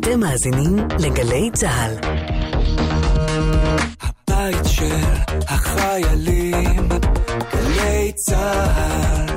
אתם מאזינים לגלי צה"ל. הבית של החיילים, גלי צה"ל.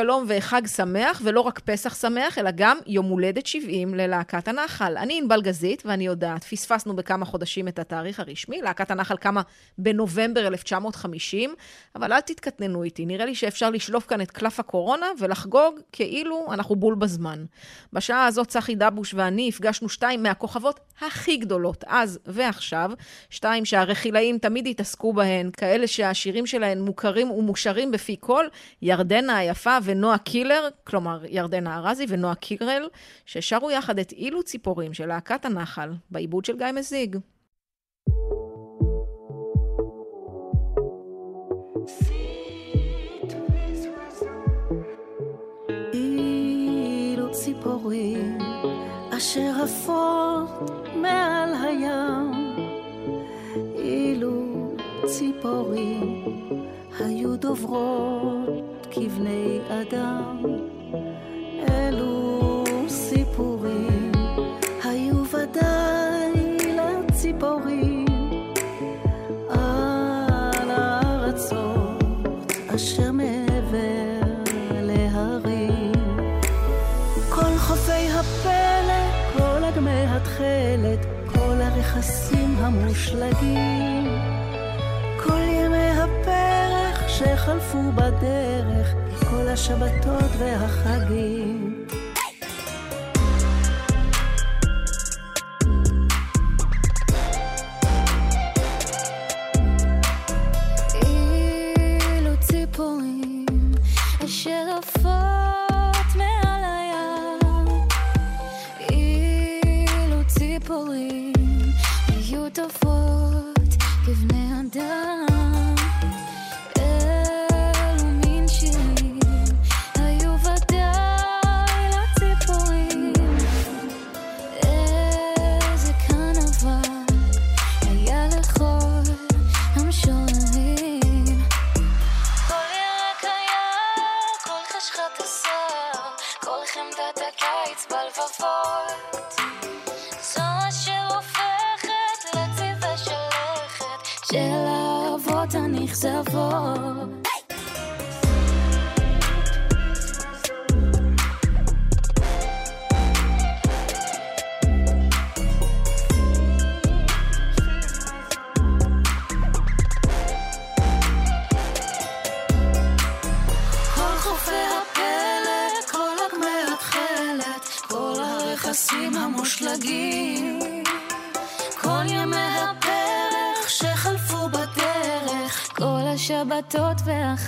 שלום וחג שמח, ולא רק פסח שמח, אלא גם יום הולדת 70 ללהקת הנחל. אני ענבל גזית, ואני יודעת, פספסנו בכמה חודשים את התאריך הרשמי. להקת הנחל קמה בנובמבר 1950, אבל אל תתקטננו איתי, נראה לי שאפשר לשלוף כאן את קלף הקורונה ולחגוג כאילו אנחנו בול בזמן. בשעה הזאת צחי דבוש ואני הפגשנו שתיים מהכוכבות הכי גדולות, אז ועכשיו, שתיים שהרכילאים תמיד התעסקו בהן, כאלה שהשירים שלהן מוכרים ומושרים בפי כל, ירדנה היפה ונועה קילר, כלומר ירדנה ארזי ונועה קירל, ששרו יחד את אילו ציפורים של להקת הנחל, בעיבוד של גיא מזיג. אשר עפות מעל הים אילו ציפורים היו דוברות כבני אדם. אלו סיפורים היו ודאי לציפורים על הארצות אשר מעבר להרים. כל חופי הפלא, כל אגמי התכלת, כל הרכסים המושלגים, כל ימי הפרח שחלפו בדרך, השבתות והחגים. בלבבות. זו אשר הופכת לצבע של לכת של האהבות הנכזבות.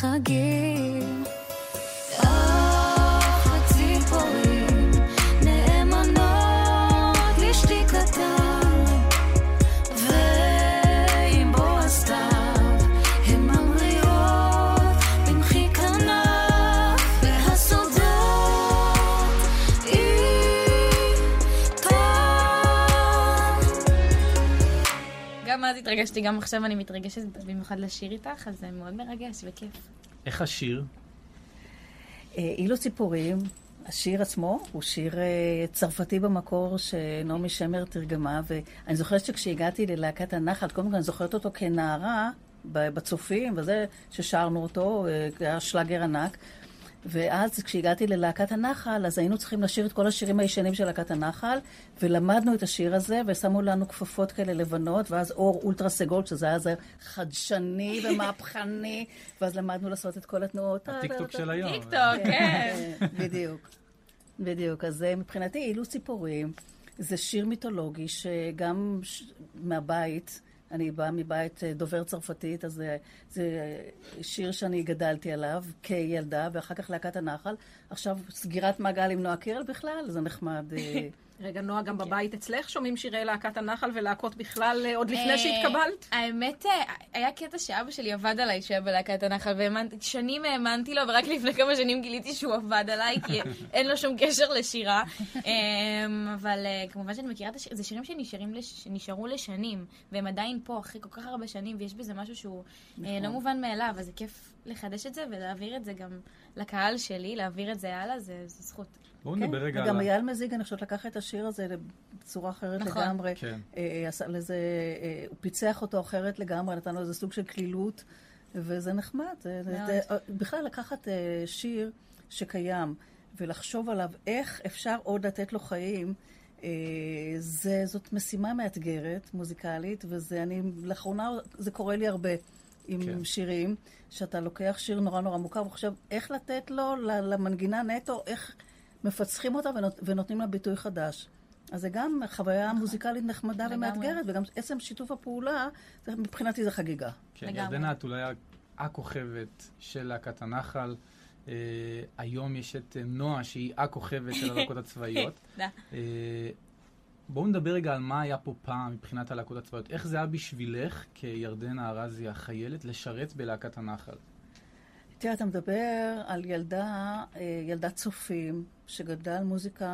והחגים. התרגשתי, גם עכשיו אני מתרגשת במיוחד לשיר איתך, אז זה מאוד מרגש וכיף. איך השיר? אה, אילו ציפורים, השיר עצמו הוא שיר אה, צרפתי במקור שנעמי שמר תרגמה, ואני זוכרת שכשהגעתי ללהקת הנחל, קודם כל אני זוכרת אותו כנערה בצופים, וזה ששרנו אותו, אה, היה שלאגר ענק. ואז כשהגעתי ללהקת הנחל, אז היינו צריכים לשיר את כל השירים הישנים של להקת הנחל, ולמדנו את השיר הזה, ושמו לנו כפפות כאלה לבנות, ואז אור אולטרה סגול, שזה היה זה חדשני ומהפכני, ואז למדנו לעשות את כל התנועות. הטיקטוק של היום. טיקטוק, כן. בדיוק. בדיוק. אז אה, מבחינתי, אילו ציפורים, זה שיר מיתולוגי שגם. מהבית, אני באה מבית אה, דובר צרפתית, אז זה, זה שיר שאני גדלתי עליו כילדה, ואחר כך להקת הנחל. עכשיו, סגירת מעגל עם נועה קירל בכלל, זה נחמד. רגע, נועה, גם בבית אצלך שומעים שירי להקת הנחל ולהקות בכלל אה, עוד לפני אה, שהתקבלת? האמת, אה, היה קטע שאבא שלי עבד עליי שהיה בלהקת הנחל, ושנים האמנתי לו, ורק לפני כמה שנים גיליתי שהוא עבד עליי, כי אין לו שום קשר לשירה. אמ, אבל כמובן שאני מכירה את השירים, זה שירים שנשארים שנשארו לשנים, והם עדיין פה אחרי כל כך הרבה שנים, ויש בזה משהו שהוא אה, לא מובן מאליו, אז זה כיף לחדש את זה ולהעביר את זה גם לקהל שלי, להעביר את זה הלאה, זה זה זכות. בואו כן, נדבר רגע על... וגם אייל מזיג, אני חושבת, לקח את השיר הזה בצורה אחרת נכון. לגמרי. כן. אה, עשה לזה, אה, הוא פיצח אותו אחרת לגמרי, נתן לו איזה סוג של קלילות, וזה נחמד. זה, אה, בכלל לקחת אה, שיר שקיים ולחשוב עליו איך אפשר עוד לתת לו חיים, אה, זה, זאת משימה מאתגרת, מוזיקלית, וזה, אני, לאחרונה זה קורה לי הרבה. עם כן. כן. שירים, שאתה לוקח שיר נורא נורא מוכר וחושב איך לתת לו, ל- למנגינה נטו, איך מפצחים אותה ונות, ונותנים לה ביטוי חדש. אז זה גם חוויה מוזיקלית נחמדה. ומאתגרת, וגם עצם שיתוף הפעולה, זה, מבחינתי זה חגיגה. כן. ירדנה, את אולי הכוכבת של להקת הנחל. אה, היום יש את אה, נועה, שהיא הכוכבת של הלהקות הצבאיות. אה, בואו נדבר רגע על מה היה פה פעם מבחינת הלהקות הצבאיות. איך זה היה בשבילך, כירדנה ארזי החיילת, לשרת בלהקת הנחל? תראה, אתה מדבר על ילדה, אה, ילדת צופים, שגדלה על מוזיקה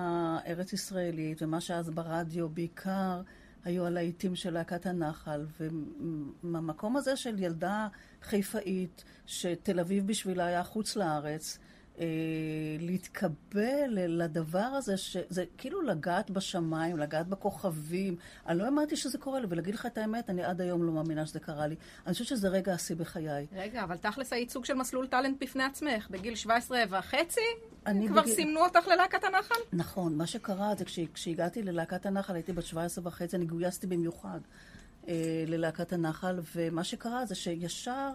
ארץ ישראלית, ומה שאז ברדיו בעיקר היו הלהיטים של להקת הנחל, ומהמקום הזה של ילדה חיפאית, שתל אביב בשבילה היה חוץ לארץ, להתקבל לדבר הזה, שזה כאילו לגעת בשמיים, לגעת בכוכבים. אני לא האמנתי שזה קורה לי, ולהגיד לך את האמת, אני עד היום לא מאמינה שזה קרה לי. אני חושבת שזה רגע השיא בחיי. רגע, אבל תכלס היית סוג של מסלול טאלנט בפני עצמך. בגיל 17 וחצי, אני כבר בגיל- סימנו אותך ללהקת הנחל? נכון, מה שקרה זה כש, כשהגעתי ללהקת הנחל, הייתי בת 17 וחצי, אני גויסתי במיוחד אה, ללהקת הנחל, ומה שקרה זה שישר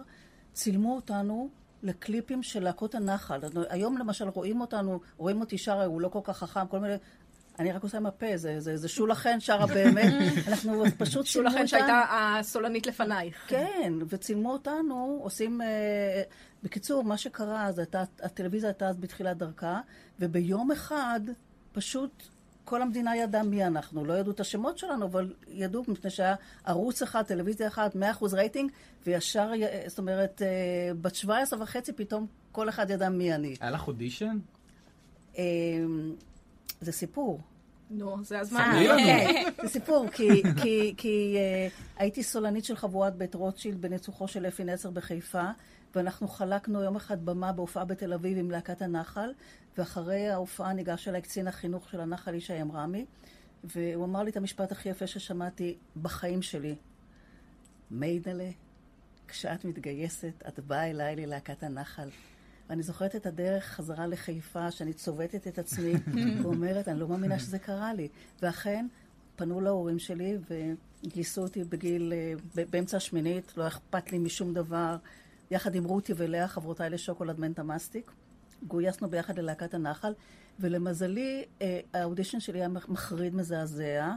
צילמו אותנו לקליפים של להקות הנחל. היום למשל רואים אותנו, רואים אותי שרה, הוא לא כל כך חכם, כל מיני... אני רק עושה עם הפה, זה, זה, זה שולה חן שרה באמת. אנחנו פשוט צילמו שולה אותנו. חן שהייתה הסולנית לפנייך. כן, וצילמו אותנו, עושים... אה, בקיצור, מה שקרה, אז הייתה, הטלוויזיה הייתה אז בתחילת דרכה, וביום אחד פשוט כל המדינה ידעה מי אנחנו. לא ידעו את השמות שלנו, אבל ידעו, מפני שהיה ערוץ אחד, טלוויזיה אחת, 100% רייטינג, וישר, י- זאת אומרת, אה, בת 17 וחצי, פתאום כל אחד ידע מי אני. היה לך אודישן? אה, זה סיפור. נו, זה הזמן. לנו. זה סיפור, כי, כי, כי הייתי סולנית של חבורת בית רוטשילד בניצוחו של אפי נצר בחיפה, ואנחנו חלקנו יום אחד במה בהופעה בתל אביב עם להקת הנחל, ואחרי ההופעה ניגש אליי קצין החינוך של הנחל ישי אמרמי, והוא אמר לי את המשפט הכי יפה ששמעתי בחיים שלי. מיידלה, כשאת מתגייסת, את באה אליי ללהקת הנחל. ואני זוכרת את הדרך חזרה לחיפה, שאני צובטת את עצמי, ואומרת, אני לא מאמינה שזה קרה לי. ואכן, פנו להורים שלי וגייסו אותי בגיל, אה, באמצע השמינית, לא אכפת לי משום דבר, יחד עם רותי ולאה, חברותיי לשוקולד מנטה מסטיק. גויסנו ביחד ללהקת הנחל, ולמזלי, אה, האודישן שלי היה מחריד מזעזע.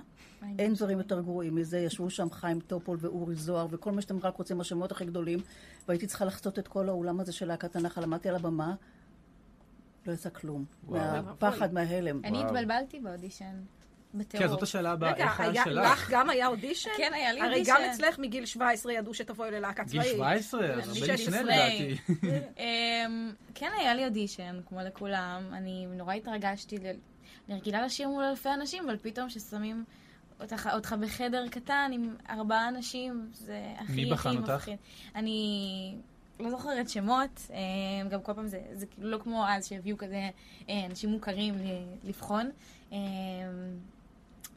אין דברים יותר גרועים מזה. ישבו שם חיים טופול ואורי זוהר, וכל מה שאתם רק רוצים, השמות הכי גדולים, והייתי צריכה לחצות את כל האולם הזה של להקת הנחל. עמדתי על הבמה, לא יצא כלום. וואו. מהפחד, מההלם. אני. התבלבלתי באודישן. בטירוף. כן, זאת השאלה הבאה, רגע, איך היה היה- שלך? לך גם היה אודישן? כן, היה לי הרי אודישן. גם אצלך מגיל 17 ידעו שתבואי ללהקה גיל צבאית. 17? אני הרבה חושבת לפני. לדעתי. אמ, כן, היה לי אודישן, כמו לכולם. אני נורא התרגשתי. אני רגילה לשיר מול אלפי אנשים, אבל פתאום כששמים אותך, אותך בחדר קטן עם ארבעה אנשים, זה הכי מי הכי בחן אותך? מפחיד. אני לא זוכרת שמות, אמ, גם כל פעם זה, זה כאילו לא כמו אז שהביאו כזה אה, אנשים מוכרים ל- לבחון.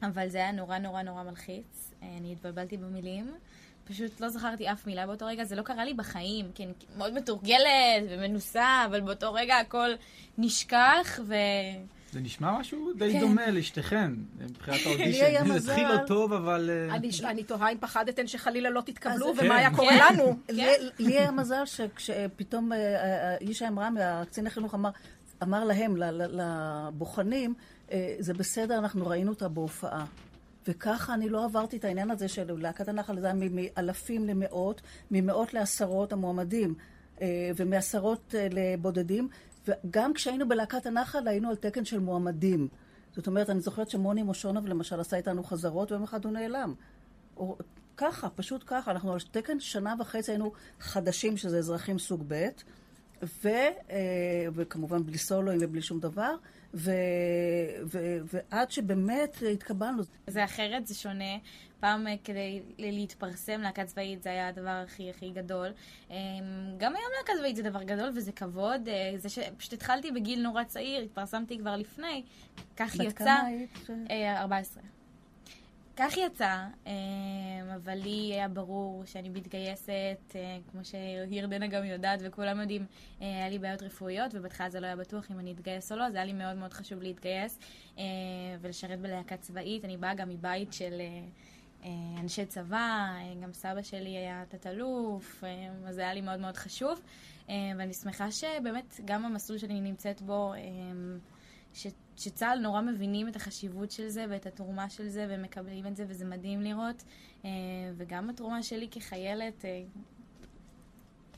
אבל זה היה נורא נורא נורא מלחיץ. אה, אני התבלבלתי במילים. פשוט לא זכרתי אף מילה באותו רגע, זה לא קרה לי בחיים, כי אני מאוד מתורגלת ומנוסה, אבל באותו רגע הכל נשכח, ו... זה נשמע משהו די כן. דומה לשתיכן, מבחינת האודישן. זה. התחיל לא טוב, אבל... אה, אני, אני תוהה אם פחדתן שחלילה לא תתקבלו, אז- ומה כן. היה קורה כן. לנו. לי לי היה מזל שכשפתאום ישי אמרם, הקצין החינוך אמר, אמר להם, ל- ל- לבוחנים, אה, זה בסדר, אנחנו ראינו אותה בהופעה. וככה אני לא עברתי את העניין הזה של להקת הנחל, זה היה מאלפים למאות, ממאות לעשרות המועמדים, אה, ומעשרות אה, לבודדים. וגם כשהיינו בלהקת הנחל היינו על תקן של מועמדים. זאת אומרת, אני זוכרת שמוני מושונוב למשל עשה איתנו חזרות, ויום אחד הוא נעלם. או, ככה, פשוט ככה. אנחנו על תקן שנה וחצי היינו חדשים, שזה אזרחים סוג ב', ו, אה, וכמובן בלי סולואים ובלי שום דבר, ו, ו, ועד שבאמת התקבלנו. זה אחרת, זה שונה. פעם אה, כדי להתפרסם להקה צבאית זה היה הדבר הכי הכי גדול. אה, גם היום להקה צבאית זה דבר גדול וזה כבוד. אה, זה שפשוט התחלתי בגיל נורא צעיר, התפרסמתי כבר לפני. כך בת יצא. כמה היית? אה, 14. כך יצא, אה, אבל לי היה ברור שאני מתגייסת, אה, כמו שירדנה גם יודעת וכולם יודעים, אה, היה לי בעיות רפואיות, ובהתחלה זה לא היה בטוח אם אני אתגייס או לא, אז היה לי מאוד מאוד חשוב להתגייס אה, ולשרת בלהקה צבאית. אני באה גם מבית של אנשי צבא, גם סבא שלי היה תת-אלוף, אז זה היה לי מאוד מאוד חשוב. ואני שמחה שבאמת גם המסלול שאני נמצאת בו, ש, שצה"ל נורא מבינים את החשיבות של זה ואת התרומה של זה ומקבלים את זה וזה מדהים לראות. אה, וגם התרומה שלי כחיילת, אה,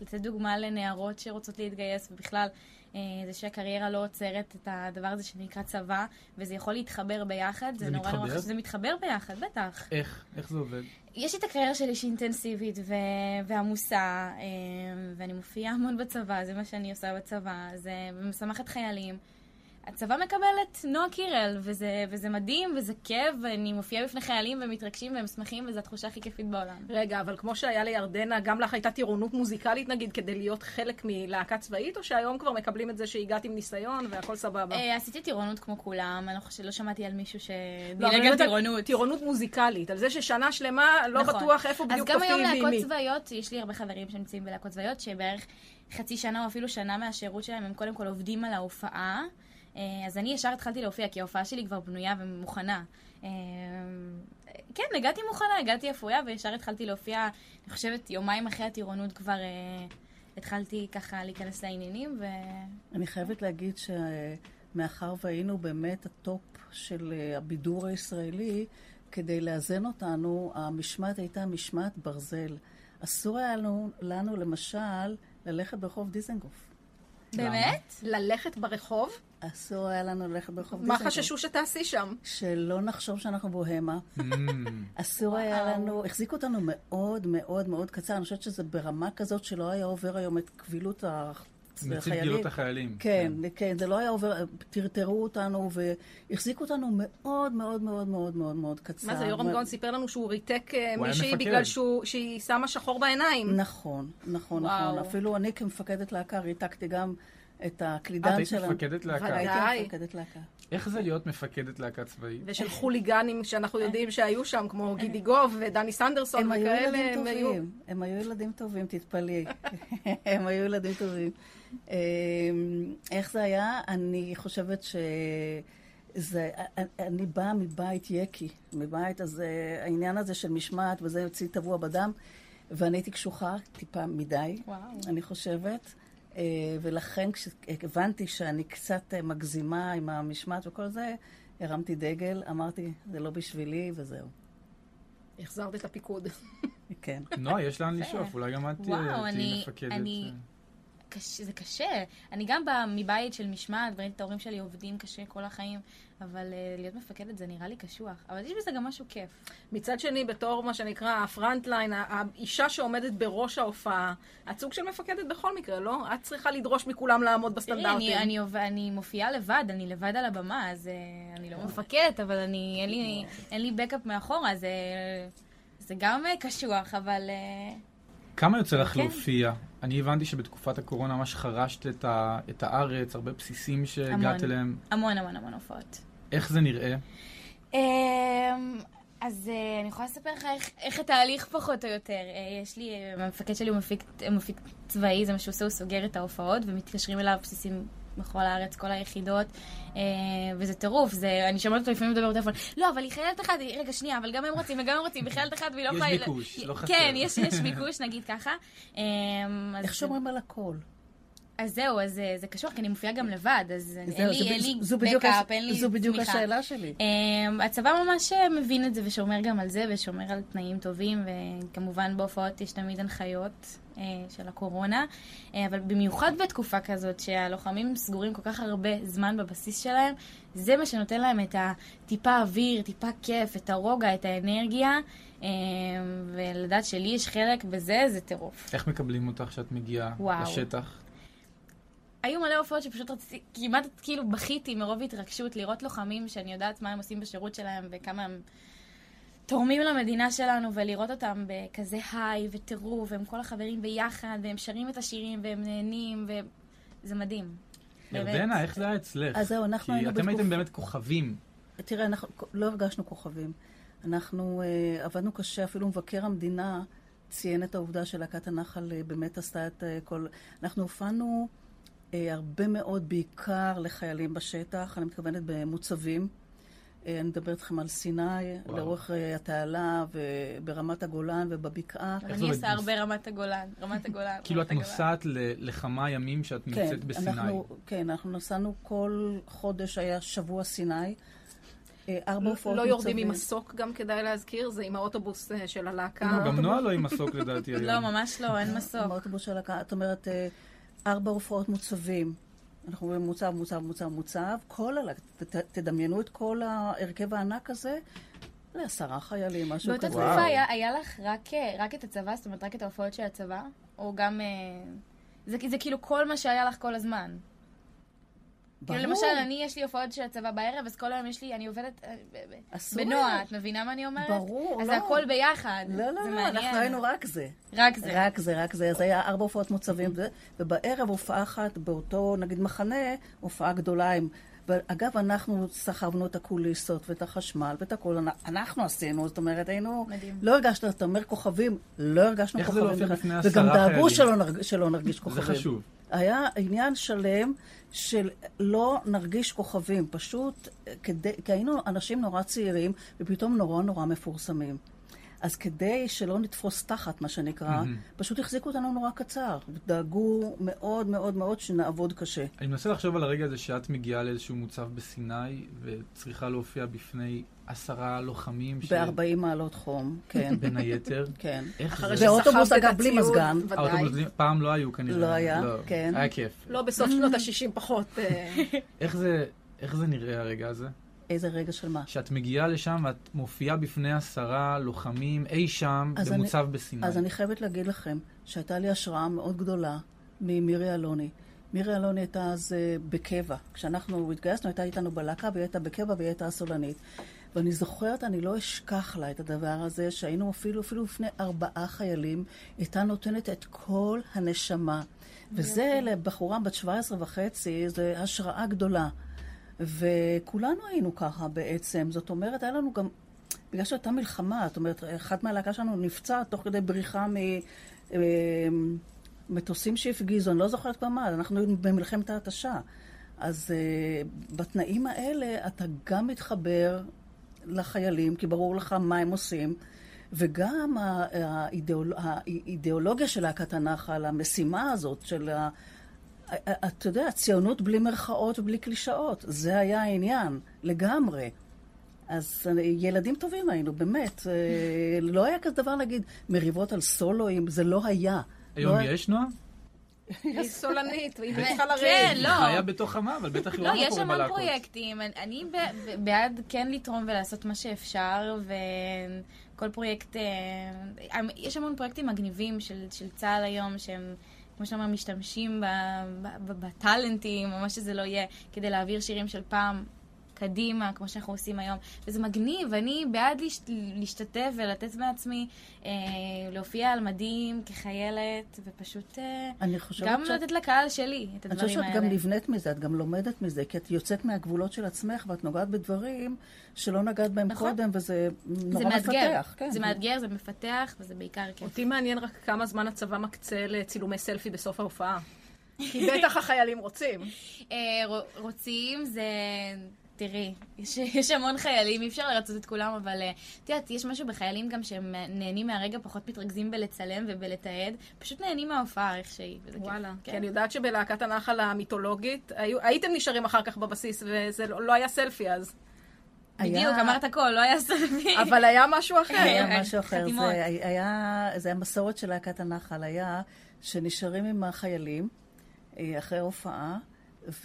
לתת דוגמה לנערות שרוצות להתגייס ובכלל, אה, זה שהקריירה לא עוצרת את הדבר הזה שנקרא צבא וזה יכול להתחבר ביחד, זה, זה נורא נורא? חשוב. זה מתחבר ביחד, בטח. איך? איך זה עובד? יש את הקריירה שלי שהיא אינטנסיבית ו- ועמוסה, אה, ואני מופיעה המון בצבא, זה מה שאני עושה בצבא, זה משמחת חיילים. הצבא מקבל את נועה קירל, וזה, וזה מדהים, וזה כיף, ואני מופיעה בפני חיילים והם מתרגשים והם שמחים, וזו התחושה הכי כיפית בעולם. רגע, אבל כמו שהיה לירדנה, גם לך הייתה טירונות מוזיקלית נגיד, כדי להיות חלק מלהקה צבאית, או שהיום כבר מקבלים את זה שהגעת עם ניסיון והכל סבבה? אה, עשיתי טירונות כמו כולם, אני לא חושבת, לא שמעתי על מישהו לא, אבל שדילג אני על טירונות. טירונות מוזיקלית, על זה ששנה שלמה לא נכון. בטוח איפה בדיוק אז גם היום תופיעי ועם להקות מי. צבאיות, יש לי הרבה חברים שנמצאים בלהקות צבאיות, שבערך חצי שנה או אפילו שנה מהשירות שלהם, הם קודם כל עובדים על ההופעה. אה, אז אני ישר התחלתי להופיע, כי ההופעה שלי כבר בנויה ומוכנה. אה, כן, הגעתי מוכנה, הגעתי אפויה, וישר התחלתי להופיע, אני חושבת, יומיים אחרי הטירונות כבר אה, התחלתי ככה להיכנס לעניינים, ו... אני חייבת להגיד שמאחר והיינו באמת ה top של הבידור הישראלי, כדי לאזן אותנו, המשמעת הייתה משמעת ברזל. אסור היה לנו, לנו למשל, ללכת ברחוב דיזנגוף. באמת? ללכת ברחוב? אסור היה לנו ללכת ברחוב מה דיזנגוף. חששו שתעשי שם? שלא נחשוב שאנחנו בוהמה. Mm, אסור היה לנו, החזיקו אותנו מאוד מאוד מאוד קצר. אני חושבת שזה ברמה כזאת שלא היה עובר היום את קבילות נציב החיילים. החיילים. כן, כן, זה לא היה עובר, טרטרו אותנו והחזיקו אותנו מאוד מאוד מאוד מאוד מאוד מאוד קצר. מה זה, יורם גאון סיפר לנו שהוא ריתק אה, מישהי. בגלל שהיא שמה שחור בעיניים. נכון, נכון. נכון. אפילו אני כמפקדת להקה ריתקתי גם את את הקלידן היית שלנו. מפקדת להקה. ודאי. הייתי מפקדת להקה. איך זה להיות מפקדת להקה צבאית? ושל חוליגנים שאנחנו יודעים שהיו שם, כמו גידי גוב ודני סנדרסון הם היו וכאלה, ילדים הם היו... טובים, הם היו ילדים טובים, תתפלאי. הם היו ילדים טובים. אמ, איך זה היה? אני חושבת ש... זה, אני באה מבית יקי, מבית הזה, העניין הזה של משמעת וזה אצלי טבוע בדם, ואני הייתי קשוחה טיפה מדי, וואו. אני חושבת, אה, ולכן כשהבנתי שאני קצת אה, מגזימה עם המשמעת וכל זה, הרמתי דגל, אמרתי, זה לא בשבילי, וזהו. החזרת את הפיקוד. כן. נועה, יש לאן לשאוף, אולי גם את תהיי וואו, תהיי אני- מפקדת. אני- קש, זה קשה. אני גם באה מבית של משמעת, את ההורים שלי עובדים קשה כל החיים, אבל uh, להיות מפקדת זה נראה לי קשוח. אבל יש בזה גם משהו כיף. מצד שני, בתור מה שנקרא הפרונט ליין, האישה שעומדת בראש ההופעה, את סוג של מפקדת בכל מקרה, לא? את צריכה לדרוש מכולם לעמוד תראי, בסטנדרטים. אני, אני, עוב- אני מופיעה לבד, אני לבד על הבמה, אז uh, אני לא מפקדת, אבל אני, אין לי, אין לי בקאפ מאחורה, זה, זה גם uh, קשוח, אבל... Uh, כמה יוצא לך כן. להופיע? אני הבנתי שבתקופת הקורונה ממש חרשת את, ה, את הארץ, הרבה בסיסים שהגעת המון. אליהם. המון המון המון הופעות. איך זה נראה? אמ, אז אה, אני יכולה לספר לך איך, איך התהליך פחות או יותר. אה, יש לי, אה, המפקד שלי הוא מפיק, מפיק צבאי, זה מה שהוא עושה, הוא סוגר את ההופעות, ומתקשרים אליו בסיסים בכל הארץ, כל היחידות, אה, וזה טירוף, זה, אני שומעת אותו לפעמים מדבר בטלפון, לא, אבל היא חיילת אחת, היא- רגע, שנייה, אבל גם הם רוצים, וגם הם רוצים, וחיילת אחת, והיא לא יש יכולה... ביקוש, לא חסר. כן, יש, יש ביקוש, נגיד ככה. אמ, אז- איך שומרים על הכל? אז זהו, אז אה, זה קשוח, כי אני מופיעה גם לבד, אז אין לי, זה- אין לי זו בדיוק בקאפ, אין לי זו בדיוק תמיכה. השאלה שלי. Um, הצבא ממש אה, מבין את זה ושומר גם על זה ושומר על תנאים טובים וכמובן בהופעות יש תמיד הנחיות של הקורונה uh, אבל במיוחד בתקופה כזאת שהלוחמים סגורים כל כך הרבה זמן בבסיס שלהם זה מה שנותן להם את הטיפה אוויר, טיפה כיף, את הרוגע, את האנרגיה um, ולדעת שלי יש חלק בזה זה טירוף. איך מקבלים אותך כשאת מגיעה וואו. לשטח? היו מלא הופעות שפשוט רציתי, כמעט כאילו בכיתי מרוב התרגשות לראות לוחמים שאני יודעת מה הם עושים בשירות שלהם וכמה הם תורמים למדינה שלנו ולראות אותם בכזה היי וטירוף והם כל החברים ביחד והם שרים את השירים והם נהנים וזה מדהים. ירדנה, איך זה היה אצלך? אז זהו, אנחנו כי היינו אתם הייתם באמת כוכבים. תראה, אנחנו לא הרגשנו כוכבים. אנחנו אה, עבדנו קשה, אפילו מבקר המדינה ציין את העובדה שלהקת הנחל אה, באמת עשתה את אה, כל... אנחנו הופענו אה, הרבה מאוד, בעיקר לחיילים בשטח, אני מתכוונת במוצבים. אה, אני מדברת איתכם על סיני, וואו. לאורך אה, התעלה וברמת הגולן ובבקעה. אני? עושה הרבה רמת הגולן, רמת הגולן. כאילו את. נוסעת לכמה ימים שאת נמצאת בסיני. אנחנו, כן, אנחנו נסענו כל חודש, היה שבוע סיני. אה, ארבע הופעות לא יורדים. עם מסוק, גם כדאי להזכיר, זה עם האוטובוס של הלהקה. לא, גם נועה לא עם מסוק לדעתי היום. לא, ממש לא, אין מסוק. באוטובוס של הקהל, את אומרת, ארבע הופעות מוצבים. אנחנו רואים מוצב, מוצב, מוצב, מוצב. כל הלהקה, ת- תדמיינו את כל ההרכב הענק הזה לעשרה חיילים, משהו באותה כזה. תקופה היה, היה לך רק, אה, רק את הצבא, זאת אומרת רק את ההופעות של הצבא? או גם... אה, זה, זה כאילו כל מה שהיה לך כל הזמן. ברור. כאילו למשל, אני, יש לי הופעות של הצבא בערב, אז כל היום יש לי, אני עובדת אה, אסור בנועה. את מבינה מה אני אומרת? ברור, אז לא. זה הכל ביחד. לא, לא, לא, מעניין. אנחנו היינו רק זה. רק זה. רק זה, רק זה. אז היה ארבע הופעות מוצבים, ובערב הופעה אחת באותו, נגיד, מחנה, הופעה גדולה עם... ואגב, אנחנו סחבנו את הקוליסות ואת החשמל ואת הכול, אנ- אנחנו עשינו, זאת אומרת, היינו... מדהים. לא הרגשנו, אתה אומר כוכבים, לא הרגשנו איך זה כוכבים. להופיע בכלל. בפני וגם עשרה דאגו חיילים? שלא, נרג, שלא נרגיש כוכבים. זה חשוב. היה עניין שלם של לא נרגיש כוכבים, פשוט כדי, כי היינו אנשים נורא צעירים ופתאום נורא נורא מפורסמים. אז כדי שלא נתפוס תחת, מה שנקרא, פשוט החזיקו אותנו נורא קצר. דאגו מאוד מאוד מאוד שנעבוד קשה. אני מנסה לחשוב על הרגע הזה שאת מגיעה לאיזשהו מוצב בסיני וצריכה להופיע בפני עשרה לוחמים. ש- ב-40 מעלות חום, כן, בין היתר. כן. איך אחרי זה? באוטובוס, אגב, בלי מזגן. ודאי. האוטובוסים פעם לא היו כנראה. לא היה, כן. היה כיף. לא, בסוף שנות ה-60 פחות. אה, איך זה, איך זה נראה הרגע הזה? איזה רגע של מה? שאת מגיעה לשם ואת מופיעה בפני עשרה לוחמים אי שם במוצב בסיני. אז אני חייבת להגיד לכם שהייתה לי השראה מאוד גדולה ממירי אלוני. מירי אלוני הייתה אז אה, בקבע. כשאנחנו התגייסנו, הייתה איתנו בלהקה, והיא הייתה בקבע והיא הייתה הסולנית. ואני זוכרת, אני לא אשכח לה את הדבר הזה, שהיינו אפילו, אפילו לפני ארבעה חיילים, הייתה נותנת את כל הנשמה. וזה לבחורה בת 17 וחצי, זה השראה גדולה. וכולנו היינו ככה בעצם. זאת אומרת, היה לנו גם, בגלל שהייתה מלחמה, זאת אומרת, אחת מהלהקה שלנו נפצעה תוך כדי בריחה מ... אה, מטוסים שהפגיזו, אני לא זוכרת כבר מה, אנחנו היינו במלחמת ההתשה. אז uh, בתנאים האלה אתה גם מתחבר לחיילים, כי ברור לך מה הם עושים, וגם האידיאול... האידיאולוגיה של להקת הנחל, המשימה הזאת של ה... אתה יודע, ציונות בלי מירכאות ובלי קלישאות, זה היה העניין, לגמרי. אז אה, ילדים טובים היינו, באמת. אה, לא היה כזה דבר להגיד מריבות על סולואים, זה לא היה. היום לא... יש, נועה? היא סולנית, והיא צריכה לריב. כן, היא לא. חיה בתוך עמה, אבל בטח היא לא, מה יש המון. פרויקטים. אני- אני ב- ב- בעד כן לתרום ולעשות מה שאפשר, וכל פרויקט... אה, יש המון פרויקטים מגניבים של של צה"ל היום, שהם... כמו שאתה אומר, משתמשים ב- ב- ב- בטאלנטים, או מה שזה לא יהיה, כדי להעביר שירים של פעם קדימה, כמו שאנחנו עושים היום. וזה מגניב, אני בעד להשת- להשתתף ולתת מעצמי, אה, להופיע על מדים כחיילת, ופשוט אה, אני חושבת גם שאת- לתת לקהל שלי את אני הדברים חושבת האלה. שאת גם נבנית מזה, את גם לומדת מזה, כי את יוצאת מהגבולות של עצמך ואת נוגעת בדברים שלא נגעת בהם נכון. קודם, וזה זה נורא מאתגר, מפתח. כן. זה מאתגר, זה מפתח, וזה בעיקר כיף. אותי מעניין רק כמה זמן הצבא מקצה לצילומי סלפי בסוף ההופעה. כי בטח החיילים רוצים. אה, רוצים זה... תראי, יש, יש המון חיילים, אי אפשר לרצות את כולם, אבל אה, את יודעת, יש משהו בחיילים גם שהם נהנים מהרגע, פחות מתרכזים בלצלם ובלתעד, פשוט נהנים מההופעה איך שהיא. וזה כיף. וואלה. כי כן. אני יודעת שבלהקת הנחל המיתולוגית, היו- הייתם נשארים אחר כך בבסיס, וזה לא לא היה סלפי אז. היה- בדיוק, אמרת הכל, לא היה סלפי. אבל היה משהו אחר. היה משהו אחר. חתימות. זה היה, זה המסורת של להקת הנחל, היה שנשארים עם החיילים אה, אחרי הופעה,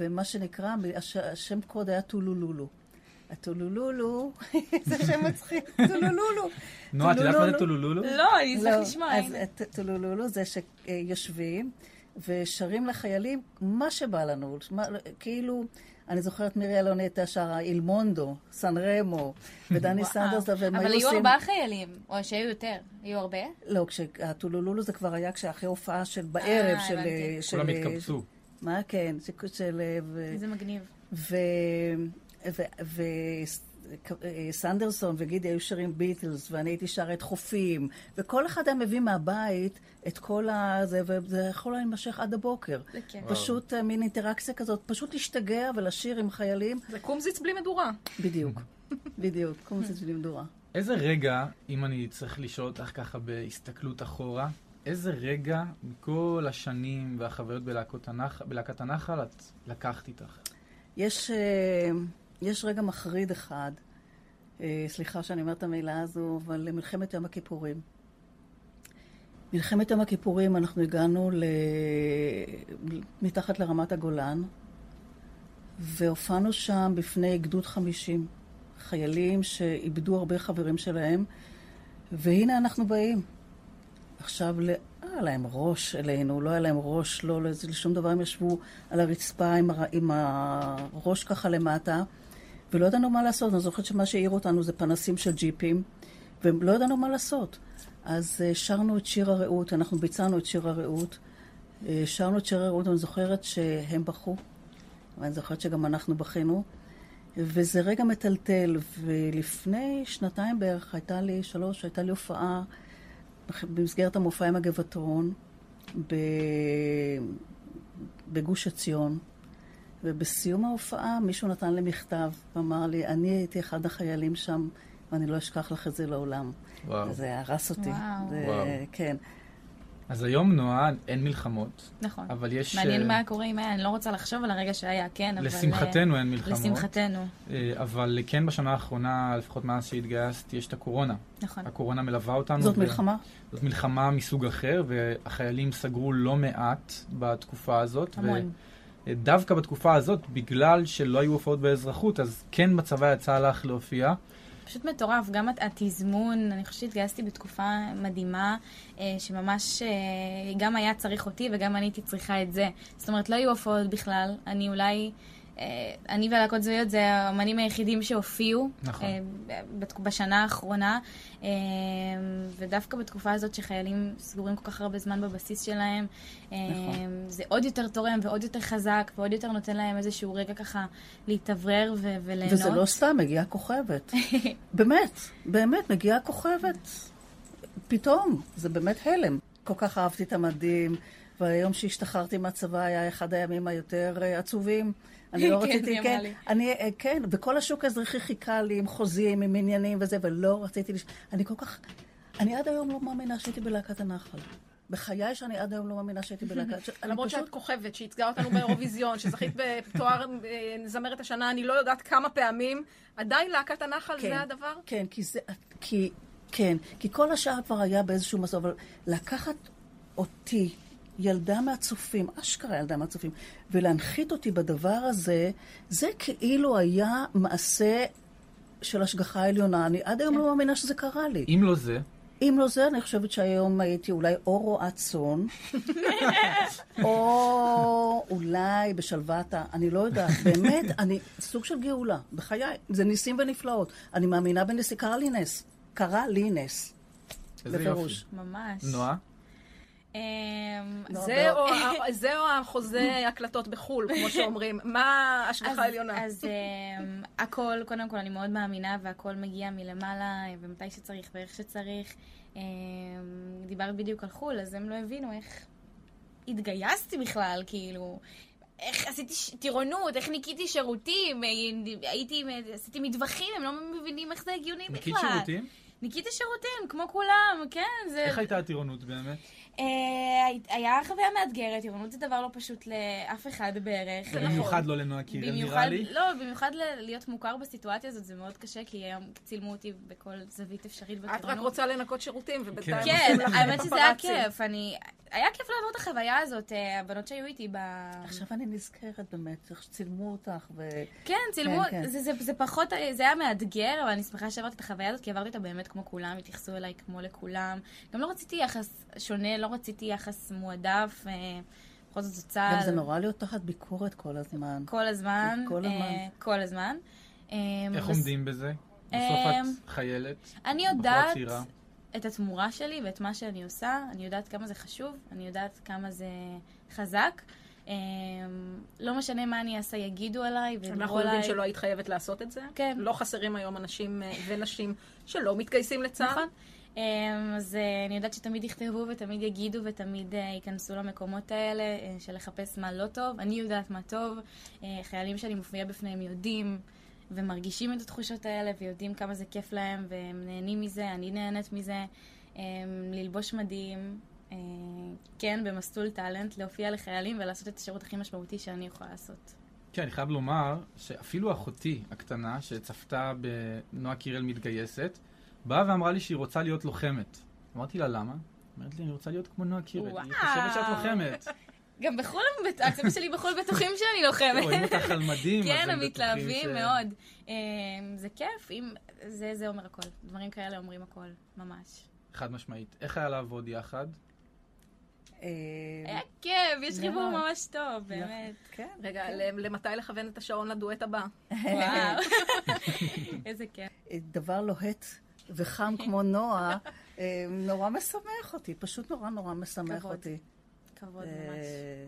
ומה שנקרא, הש- השם קוד היה טולולולו. הטולולולו, זה שם מצחיק, טולולולו. נועה, את יודעת מה זה טולולולו? לא, אני אשמח לא, לשמוע. אז טולולולו זה שיושבים ושרים לחיילים מה שבא לנו. כאילו, אני זוכרת מירי אלוני הייתה שרה אילמונדו, סן רמו, ודני. סנדרס, והם אבל היו היו עושים... ארבעה חיילים, או שהיו יותר. היו הרבה? לא, כשהטולולולו זה כבר היה כשאחרי הופעה של בערב, אה. הבנתי. של- כולם התקבצו. מה, כן, של... של ו- זה מגניב. ו... ו... ו... סנדרסון וגידי היו שרים ביטלס, ואני הייתי שרה את חופים, וכל אחד היה מביא מהבית את כל ה... זה, וזה יכול להימשך עד הבוקר. זה כן. פשוט אה, מין אינטראקציה כזאת, פשוט להשתגע ולשיר עם חיילים. זה קומזיץ בלי מדורה. בדיוק, בדיוק, זה שלי מדורה. איזה רגע, אם אני צריך לשאול אותך ככה בהסתכלות אחורה, איזה רגע מכל השנים והחוויות. בלהקת הנחל את לקחת איתך? יש, אה, יש רגע מחריד אחד, אה, סליחה שאני אומרת את המילה הזו, אבל מלחמת יום הכיפורים. מלחמת יום הכיפורים, אנחנו הגענו ל... מתחת לרמת הגולן, והופענו שם בפני גדוד 50, חיילים שאיבדו הרבה חברים שלהם, והנה אנחנו באים. עכשיו, לא היה להם ראש אלינו, לא היה להם ראש, לא לשום דבר, הם ישבו על הרצפה עם, הר... עם הראש ככה למטה, ולא ידענו מה לעשות. אני זוכרת שמה שהעיר אותנו זה פנסים של ג'יפים, ולא ידענו מה לעשות. אז אה, שרנו את שיר הרעות, אנחנו ביצענו את שיר הרעות. אה, שרנו את שיר הרעות, ואני זוכרת שהם בכו, ואני זוכרת שגם אנחנו בכינו. וזה רגע מטלטל, ולפני שנתיים בערך הייתה לי, שלוש, הייתה לי הופעה במסגרת המופע עם הגבעתרון. בגוש עציון, ובסיום ההופעה מישהו נתן לי מכתב ואמר לי, אני הייתי אחד החיילים שם, ואני לא אשכח לך את זה לעולם. וואו. זה הרס אותי. וואו. זה, וואו. כן. אז היום, נועה, אין מלחמות, נכון. אבל יש... מעניין אה, מה קורה עם היה, אני לא רוצה לחשוב על הרגע שהיה, כן, אבל... לשמחתנו אין אה, מלחמות. לשמחתנו, אה, אבל כן בשנה האחרונה, לפחות מאז שהתגייסת, יש את הקורונה. נכון. הקורונה מלווה אותנו. זאת ו- מלחמה? זאת מלחמה מסוג אחר, והחיילים סגרו לא מעט בתקופה הזאת. המון. ודווקא בתקופה הזאת, בגלל שלא היו הופעות באזרחות, אז כן בצבא יצא לך להופיע. פשוט מטורף, גם הת- התזמון, אני חושבת שהתגייסתי בתקופה מדהימה, אה, שממש אה, גם היה צריך אותי וגם אני הייתי צריכה את זה. זאת אומרת, לא היו הופעות בכלל, אני אולי אני והלהקות זוהיות זה האמנים היחידים שהופיעו נכון. אה, בת- בשנה האחרונה, אה, ודווקא בתקופה הזאת שחיילים סגורים כל כך הרבה זמן בבסיס שלהם, אה, נכון. זה עוד יותר תורם ועוד יותר חזק ועוד יותר נותן להם איזשהו רגע ככה להתאוורר ו- וליהנות. וזה לא סתם, מגיעה כוכבת. באמת, באמת, מגיעה כוכבת. פתאום, זה באמת הלם. כל כך אהבתי את המדים, והיום שהשתחררתי מהצבא היה אחד הימים היותר אה, עצובים. אני לא כן, רציתי, כן. אני, אה, כן, וכל השוק האזרחי חיכה לי עם חוזים, עם עניינים וזה, ולא רציתי, לש... אני כל כך, אני עד היום לא מאמינה שהייתי בלהקת הנחל. בחיי שאני עד היום לא מאמינה שהייתי בלהקת... למרות שאת כוכבת, שייצגה אותנו באירוויזיון, שזכית בתואר אה, זמרת השנה, אני לא יודעת כמה פעמים, עדיין להקת הנחל כן, זה הדבר? כן, כי זה... כי, כן, כי כל השאר כבר היה באיזשהו מסור, אבל לקחת אותי, ילדה מהצופים, אשכרה ילדה מהצופים, ולהנחית אותי בדבר הזה, זה כאילו היה מעשה של השגחה עליונה. אני עד היום לא מאמינה שזה קרה לי. אם לא זה, אם לא זה, אני חושבת שהיום הייתי אולי או רועת צאן, או אולי בשלוות ה... אני לא יודעת, באמת, אני סוג של גאולה, בחיי. זה ניסים ונפלאות. אני מאמינה בניסים, קרה לי נס. קרה לי נס. איזה בפירוש. יופי. ממש. נועה? אמ, לא, זה לא. או זה או החוזה הקלטות בחו"ל, כמו שאומרים. מה ההשגחה העליונה? אז אמ, הכל, קודם כל, אני מאוד מאמינה, והכל מגיע מלמעלה, ומתי שצריך ואיך שצריך. אמ, דיברת בדיוק על חו"ל, אז הם לא הבינו איך התגייסתי בכלל, כאילו... איך עשיתי ש- טירונות, איך ניקיתי שירותים, אה, הייתי, עשיתי מטווחים, הם לא מבינים איך זה הגיוני בכלל. ניקית שירותים? ניקיתי שירותים, כמו כולם, כן, זה... איך הייתה הטירונות באמת? אה, היה חוויה מאתגרת, טירונות זה דבר לא פשוט לאף אחד בערך. במיוחד לא לנועה קירל נראה לי. לא, במיוחד להיות מוכר בסיטואציה הזאת זה מאוד קשה, כי היום צילמו אותי בכל זווית אפשרית את בטירונות. רק רוצה לנקות שירותים, ובינתיים כן. כן, האמת שזה היה. כיף. אני... היה כיף לעבור את החוויה הזאת, אה, הבנות שהיו איתי ב... עכשיו אני נזכרת באמת, איך שצילמו אותך, ו... כן, צילמו, כן, כן. זה, זה, זה פחות, זה היה מאתגר, אבל אני שמחה שעברתי את החוויה הזאת, כי עברתי אותה באמת כמו כולם, התייחסו אליי כמו לכולם. גם לא רציתי יחס שונה, לא רציתי יחס מועדף, אה, בכל זאת זה צה"ל. גם זה נורא להיות תחת ביקורת כל הזמן. כל הזמן. כל הזמן. אה, כל הזמן. אה, איך עומדים בזה? בסוף את חיילת, אני יודעת. את התמורה שלי ואת מה שאני עושה, אני יודעת כמה זה חשוב, אני יודעת כמה זה חזק. לא משנה מה אני אעשה, יגידו עליי וידברו עליי. אנחנו יודעים שלא היית חייבת לעשות את זה. כן. לא חסרים היום אנשים ונשים שלא מתגייסים לצה"ל. נכון. אמ, אז אה, אני יודעת שתמיד יכתבו ותמיד יגידו ותמיד אה, ייכנסו למקומות האלה אה, של לחפש מה לא טוב. אני יודעת מה טוב. חיילים שאני מופיעה בפניהם יודעים ומרגישים את התחושות האלה ויודעים כמה זה כיף להם והם נהנים מזה, אני נהנית מזה. אמ, ללבוש מדים, כן, במסלול טאלנט, להופיע לחיילים ולעשות את השירות הכי משמעותי שאני יכולה לעשות. כן, אני חייב לומר שאפילו אחותי הקטנה, שצפתה בנועה קירל מתגייסת, באה ואמרה לי שהיא רוצה להיות לוחמת. אמרתי לה, למה? אומרת לי, אני רוצה להיות כמו נועה קירל. היא וואו. חושבת שאת לוחמת. גם בחו"ל, הצוות שלי בחו"ל בטוחים שאני לוחמת. רואים אותך על מדים, אז כן, הם הם בטוחים מתלהבים ש- מאוד. אמ, זה כיף, אם... זה, זה אומר הכל. דברים כאלה אומרים הכל, ממש. חד משמעית. איך היה לעבוד יחד? אה, היה כיף, יש חיבור. ממש טוב, באמת. כן. רגע, ל- למתי לכוון את השעון לדואט הבא? וואו. איזה כיף. דבר לוהט וחם כמו נועה, אה, נורא משמח אותי, פשוט נורא נורא משמח כבוד. אותי. כבוד ממש. אה,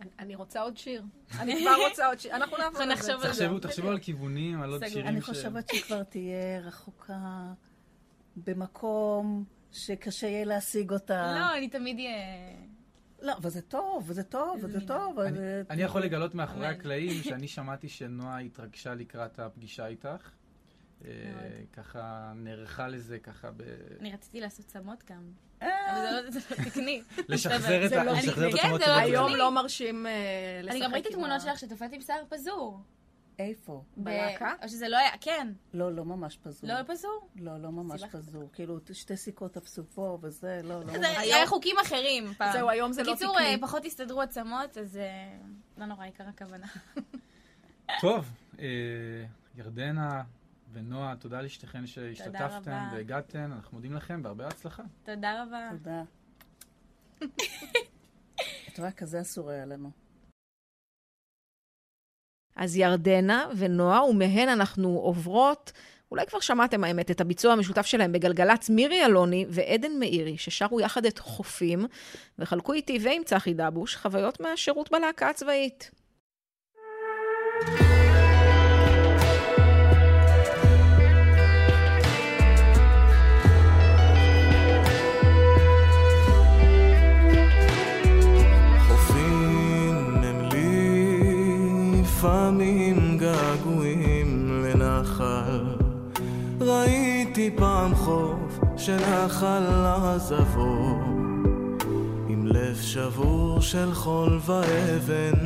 אני- אני רוצה עוד שיר. אני כבר רוצה עוד שיר. אנחנו נעבור אנחנו על זה. נחשוב על זה. תחשבו, תחשבו על כיוונים, על עוד סגור. שירים אני ש... חושבת שהיא כבר תהיה רחוקה במקום שקשה יהיה להשיג אותה. לא, אני תמיד אהיה... לא, אבל זה טוב, וזה טוב, וזה. טוב. אני- וזה- אני יכול לגלות מאחורי. הקלעים שאני שמעתי שנועה התרגשה לקראת הפגישה איתך. אה, ככה נערכה לזה ככה ב... אני רציתי לעשות צמות גם. אה, אבל זה לא- זה לא תקני. לשחזר את זה ה- לא כן, זה לא. היום. לא מרשים אה, לשחק אני גם ראיתי תמונות שלך שתפעתי עם שיער פזור. איפה? בלהקה? או שזה לא היה, כן. לא, לא ממש פזור. לא פזור? לא, לא ממש. פזור. כאילו, שתי סיכות תפסו פה וזה, לא, לא זה ממש. היה חוקים אחרים פעם. זהו, היום זה לא בקיצור, תקני. אה, פחות הסתדרו עצמות, אז לא נורא, עיקר הכוונה. טוב, ירדנה ונועה, תודה לשתיכן שהשתתפתן רבה. והגעתן. אנחנו מודים לכם והרבה הצלחה. תודה רבה. תודה. את רואה, כזה אסור היה לנו. אז ירדנה ונועה, ומהן אנחנו עוברות, אולי כבר שמעתם האמת, את הביצוע המשותף שלהם בגלגלצ מירי אלוני ועדן מאירי, ששרו יחד את חופים, וחלקו איתי ועם צחי דבוש חוויות מהשירות בלהקה הצבאית. חופים לפעמים געגועים לנחל. ראיתי פעם חוף שנחל עזבו עם לב שבור של חול ואבן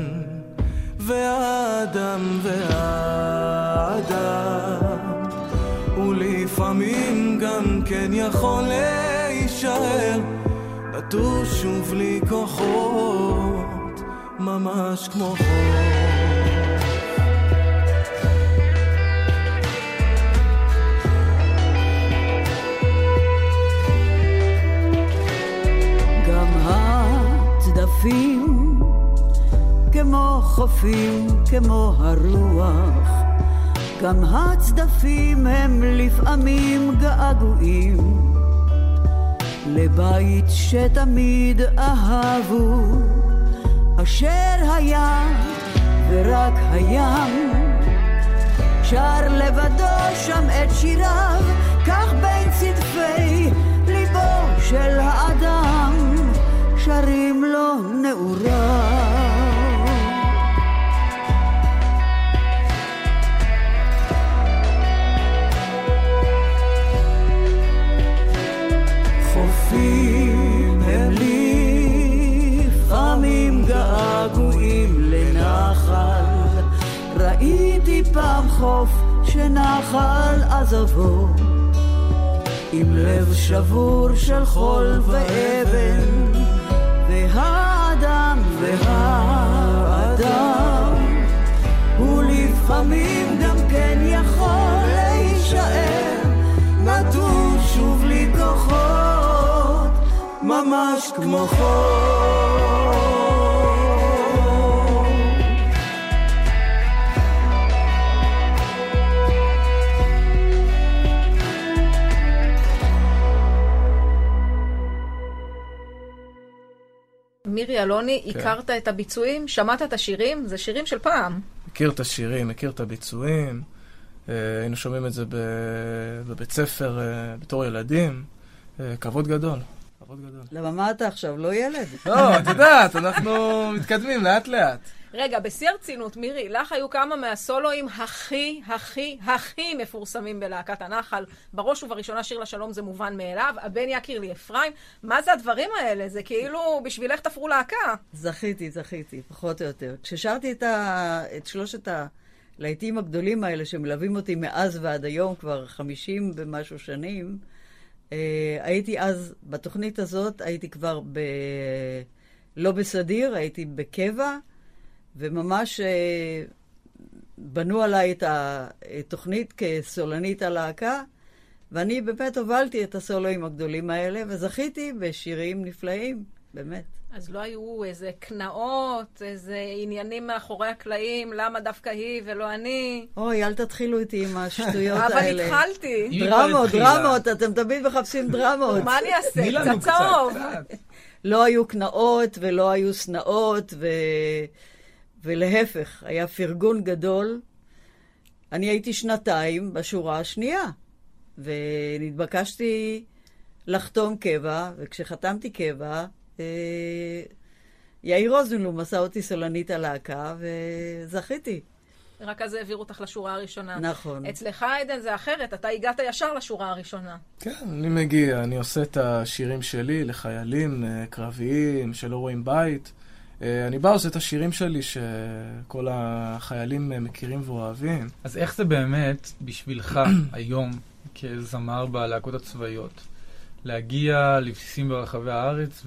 והאדם והאדם ולפעמים גם כן יכול להישאר נטוש ובלי כוחות, ממש כמו חור. הצדפים כמו חופים, כמו הרוח. גם הצדפים הם לפעמים געגועים לבית שתמיד אהבו, אשר היה ורק הים. שר לבדו שם את שיריו, כך בין צדפי ליבו של האדם, שרים לו נעוריו. חוף שנחל עזבו, עם לב שבור של חול ואבן, והאדם והאדם, ולפעמים גם כן יכול להישאר נטוש ובלי כוחות, ממש כמו חור. מירי אלוני, הכרת את הביצועים? שמעת את השירים? זה שירים של פעם. מכיר את השירים, מכיר את הביצועים. אה, היינו שומעים את זה ב- בבית ספר אה, בתור ילדים. אה, כבוד גדול. כבוד גדול. למה מה אתה עכשיו, לא ילד? לא, את יודעת, אנחנו מתקדמים לאט לאט. רגע, בשיא הרצינות, מירי, לך היו כמה מהסולואים הכי, הכי, הכי מפורסמים בלהקת הנחל. בראש ובראשונה שיר לשלום זה מובן מאליו, הבן יקיר לי אפרים. מה זה הדברים האלה? זה כאילו בשבילך תפרו להקה. זכיתי, זכיתי, פחות או יותר. כששרתי את, ה... את שלושת הלהיטים הגדולים האלה שמלווים אותי מאז ועד היום, כבר חמישים ומשהו שנים, אה, הייתי אז, בתוכנית הזאת, הייתי כבר ב... לא בסדיר, הייתי בקבע, וממש אה, בנו עליי את התוכנית כסולנית הלהקה, ואני באמת הובלתי את הסולואים הגדולים האלה, וזכיתי בשירים נפלאים, באמת. אז לא היו איזה קנאות, איזה עניינים מאחורי הקלעים, למה דווקא היא ולא אני. אוי, אל תתחילו איתי עם השטויות אבל האלה. התחלתי. היא כבר דרמות. דרמות, אתם תמיד מחפשים דרמות. מה אני אעשה? קצת צהוב. לא היו קנאות ולא היו שנאות, ו... ולהפך, היה פרגון גדול. אני הייתי שנתיים בשורה השנייה, ונתבקשתי לחתום קבע, וכשחתמתי קבע, אה, יאיר רוזנבלום עשה אותי סולנית הלהקה, וזכיתי. רק אז העבירו אותך לשורה הראשונה. נכון. אצלך, עדן, זה אחרת, אתה הגעת ישר לשורה הראשונה. כן, אני מגיע, אני עושה את השירים שלי לחיילים אה, קרביים שלא רואים בית. אה, אני בא, עושה את השירים שלי שכל החיילים אה, מכירים ואוהבים. אז איך זה באמת בשבילך היום, כזמר בלהקות הצבאיות, להגיע לבסיסים ברחבי הארץ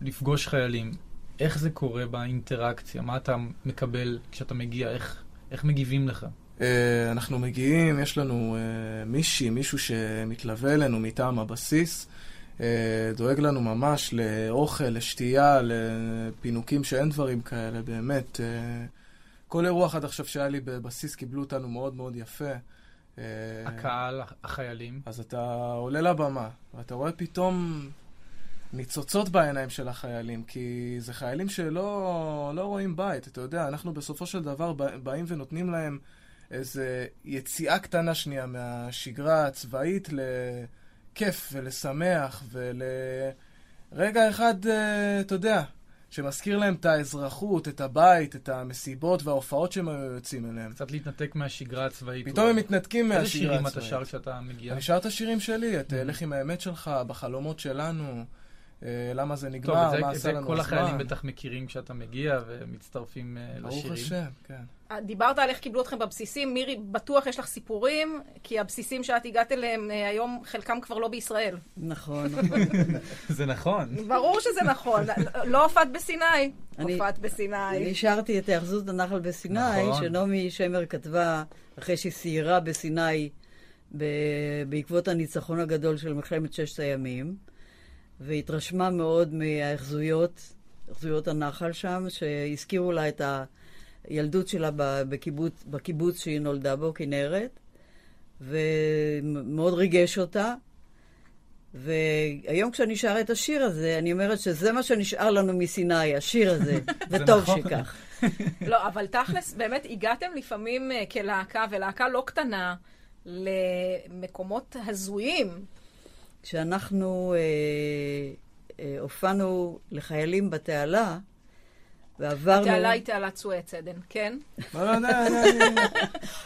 ולפגוש חיילים? איך זה קורה באינטראקציה? מה אתה מקבל כשאתה מגיע? איך, איך מגיבים לך? אה, אנחנו מגיעים, יש לנו מישהי, מישהו שמתלווה אלינו מטעם הבסיס, דואג לנו ממש לאוכל, לשתייה, לפינוקים שאין דברים כאלה, באמת. אה, כל אירוח עד עכשיו שהיה לי בבסיס קיבלו אותנו מאוד מאוד יפה. אה, הקהל, החיילים. אז אתה עולה לבמה, ואתה רואה פתאום ניצוצות בעיניים של החיילים, כי זה חיילים שלא לא רואים בית. אתה יודע, אנחנו בסופו של דבר בא- באים ונותנים להם איזו יציאה קטנה שנייה מהשגרה הצבאית לכיף ולשמח ולרגע אחד, אה, אתה יודע, שמזכיר להם את האזרחות, את הבית, את המסיבות וההופעות שהם היו יוצאים אליהם. קצת להתנתק מהשגרה הצבאית. פתאום הם. מתנתקים איזה מהשגרה שירים הצבאית. אתה שר כשאתה מגיע? אני שר את השירים שלי. את אה, לך עם האמת שלך, בחלומות שלנו, למה זה טוב, נגמר, מה זה- את עשה זה לנו כל החיילים הזמן. בטח מכירים כשאתה מגיע ומצטרפים אה, ברוך לשירים. השם, כן. דיברת על איך קיבלו אתכם בבסיסים. מירי, בטוח יש לך סיפורים, כי הבסיסים שאת הגעת אליהם אה, היום, חלקם כבר לא בישראל. נכון. זה נכון. ברור שזה נכון. לא הופעת בסיני. הופעת בסיני. אני שרתי את היאחזות הנחל בסיני, נכון. שנעמי שמר כתבה אחרי שהיא סיירה בסיני ב- בעקבות הניצחון הגדול של מלחמת ששת הימים, והתרשמה מאוד מההחזויות, החזויות הנחל שם, שהזכירו לה את הילדות שלה בקיבוץ, בקיבוץ שהיא נולדה בו, כנרת, ומאוד ריגש אותה. והיום כשאני שרה את השיר הזה, אני אומרת שזה מה שנשאר לנו מסיני, השיר הזה, וטוב נכון. שכך. לא, אבל תכלס, באמת הגעתם לפעמים אה, כלהקה, ולהקה לא קטנה, למקומות הזויים. כשאנחנו אה, אה, הופענו לחיילים בתעלה, ועברנו... התעלה היא תעלת סואץ, עדן, כן? לא, לא, לא, לא,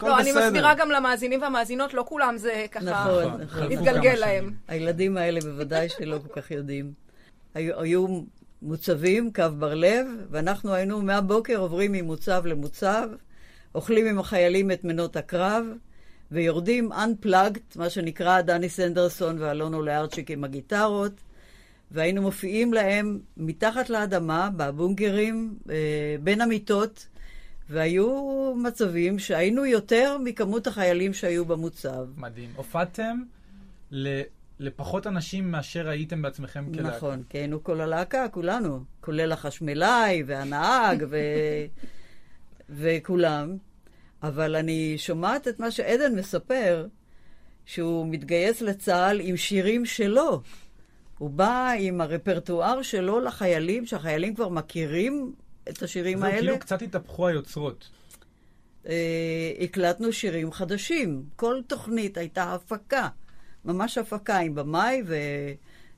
לא, לא, אני. מסבירה גם למאזינים והמאזינות, לא כולם זה ככה נכון, נכון. נכון. כמה להם. הילדים האלה בוודאי שלא כל כך יודעים. היו מוצבים, קו בר לב, ואנחנו היינו מהבוקר עוברים ממוצב למוצב, אוכלים עם החיילים את מנות הקרב, ויורדים unplugged, מה שנקרא דני סנדרסון ואלונו לארצ'יק עם הגיטרות, והיינו מופיעים להם מתחת לאדמה, בבונקרים, אה, בין המיטות, והיו מצבים שהיינו יותר מכמות החיילים שהיו במוצב. מדהים. הופעתם ל- לפחות אנשים מאשר הייתם בעצמכם כלהקה. נכון, כי היינו כל הלהקה, כולנו, כולל החשמלאי והנהג ו... וכולם. אבל אני שומעת את מה שעדן מספר, שהוא מתגייס לצה"ל עם שירים שלו. הוא בא עם הרפרטואר שלו לחיילים, שהחיילים כבר מכירים את השירים זהו, האלה. כאילו קצת התהפכו היוצרות. אה, הקלטנו שירים חדשים. כל תוכנית הייתה הפקה, ממש הפקה עם במאי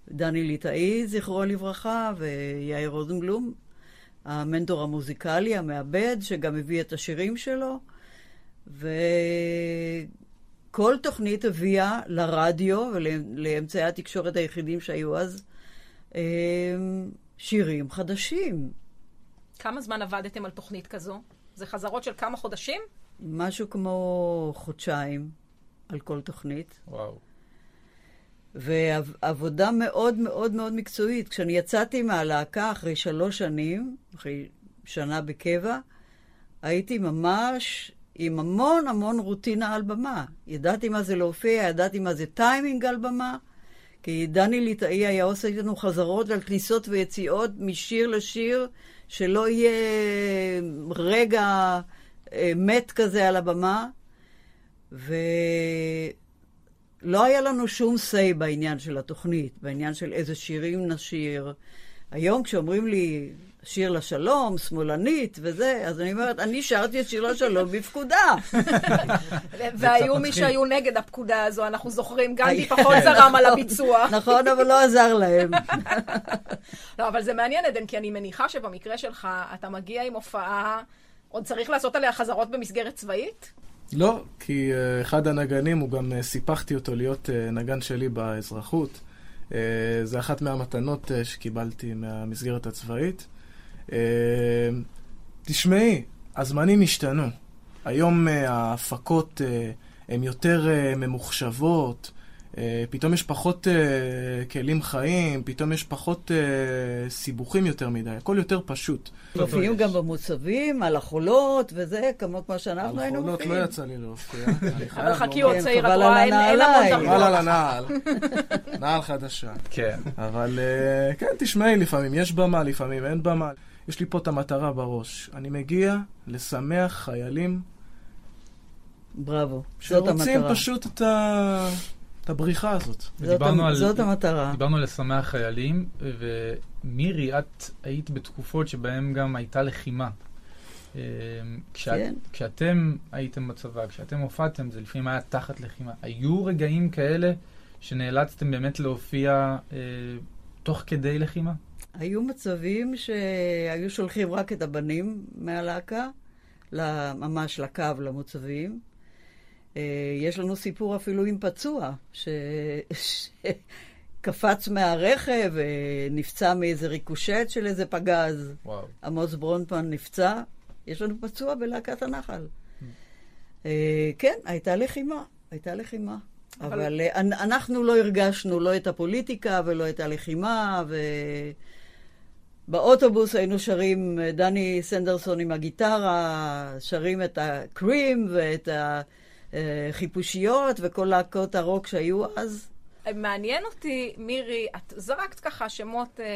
ודני ליטאי, זכרו לברכה, ויאיר רוזנבלום, המנטור המוזיקלי, המעבד, שגם הביא את השירים שלו. וכל תוכנית הביאה לרדיו ולאמצעי התקשורת היחידים שהיו אז אה, שירים חדשים. כמה זמן עבדתם על תוכנית כזו? זה חזרות של כמה חודשים? משהו כמו חודשיים על כל תוכנית, וואו. ועבודה מאוד מאוד מאוד מקצועית. כשאני יצאתי מהלהקה אחרי שלוש שנים, אחרי שנה בקבע, הייתי ממש עם המון המון רוטינה על במה. ידעתי מה זה להופיע, ידעתי מה זה טיימינג על במה, כי דני ליטאי היה עושה איתנו חזרות על כניסות ויציאות משיר לשיר, שלא יהיה רגע אה, מת כזה על הבמה. ולא היה לנו שום say בעניין של התוכנית, בעניין של איזה שירים נשיר. היום כשאומרים לי שיר לשלום, שמאלנית וזה, אז אני אומרת, אני שרתי את שיר לשלום בפקודה. והיו מי. שהיו נגד הפקודה הזו, אנחנו זוכרים, גנדי. פחות זרם על הביצוע. נכון, אבל לא עזר להם. לא, אבל זה מעניין, עדן, כי אני מניחה שבמקרה שלך, אתה מגיע עם הופעה, עוד צריך לעשות עליה חזרות במסגרת צבאית? לא, כי uh, אחד הנגנים, הוא גם uh, סיפחתי אותו להיות uh, נגן שלי באזרחות. זה אחת מהמתנות שקיבלתי מהמסגרת הצבאית. Uh, תשמעי, הזמנים השתנו. היום uh, ההפקות uh, הן יותר ממוחשבות, פתאום יש פחות כלים חיים, פתאום יש פחות סיבוכים יותר מדי, הכל יותר פשוט. מופיעים גם במוצבים, על החולות וזה, כמו כמו שאנחנו על היינו חולות לא מופיעים. יצא לי להופיע. אבל חכי. עוד כן, צעיר, את חבל רואה, על אין הנעליים. דרגות. חבל על הנעל. נעל חדשה. כן. אבל אה, כן, תשמעי, לפעמים יש במה, לפעמים אין במה. יש לי פה את המטרה בראש. אני מגיע לשמח חיילים בראבו. זאת שרוצים המטרה. פשוט את, ה... את הבריחה הזאת. זאת, ודיברנו על- זאת המטרה. דיברנו על לשמח חיילים, ומירי, את היית בתקופות שבהן גם הייתה לחימה. אה, כשאת, כן. כשאתם הייתם בצבא, כשאתם הופעתם, זה לפעמים היה תחת לחימה. היו רגעים כאלה שנאלצתם באמת להופיע אה, תוך כדי לחימה? היו מצבים שהיו שולחים רק את הבנים מהלהקה, ממש לקו, למוצבים. אה, יש לנו סיפור אפילו עם פצוע, ש... שקפץ מהרכב ונפצע מאיזה ריקושט של איזה פגז. וואו. עמוס ברונפמן נפצע, יש לנו פצוע בלהקת הנחל. אה, כן, הייתה לחימה, הייתה לחימה. אבל- אבל אה, אנ- אנחנו לא הרגשנו לא את הפוליטיקה ולא את הלחימה, ובאוטובוס היינו שרים, אה, דני סנדרסון עם הגיטרה, שרים את הקרים ואת החיפושיות וכל להקות הרוק שהיו אז. מעניין אותי, מירי, את זרקת ככה שמות אה,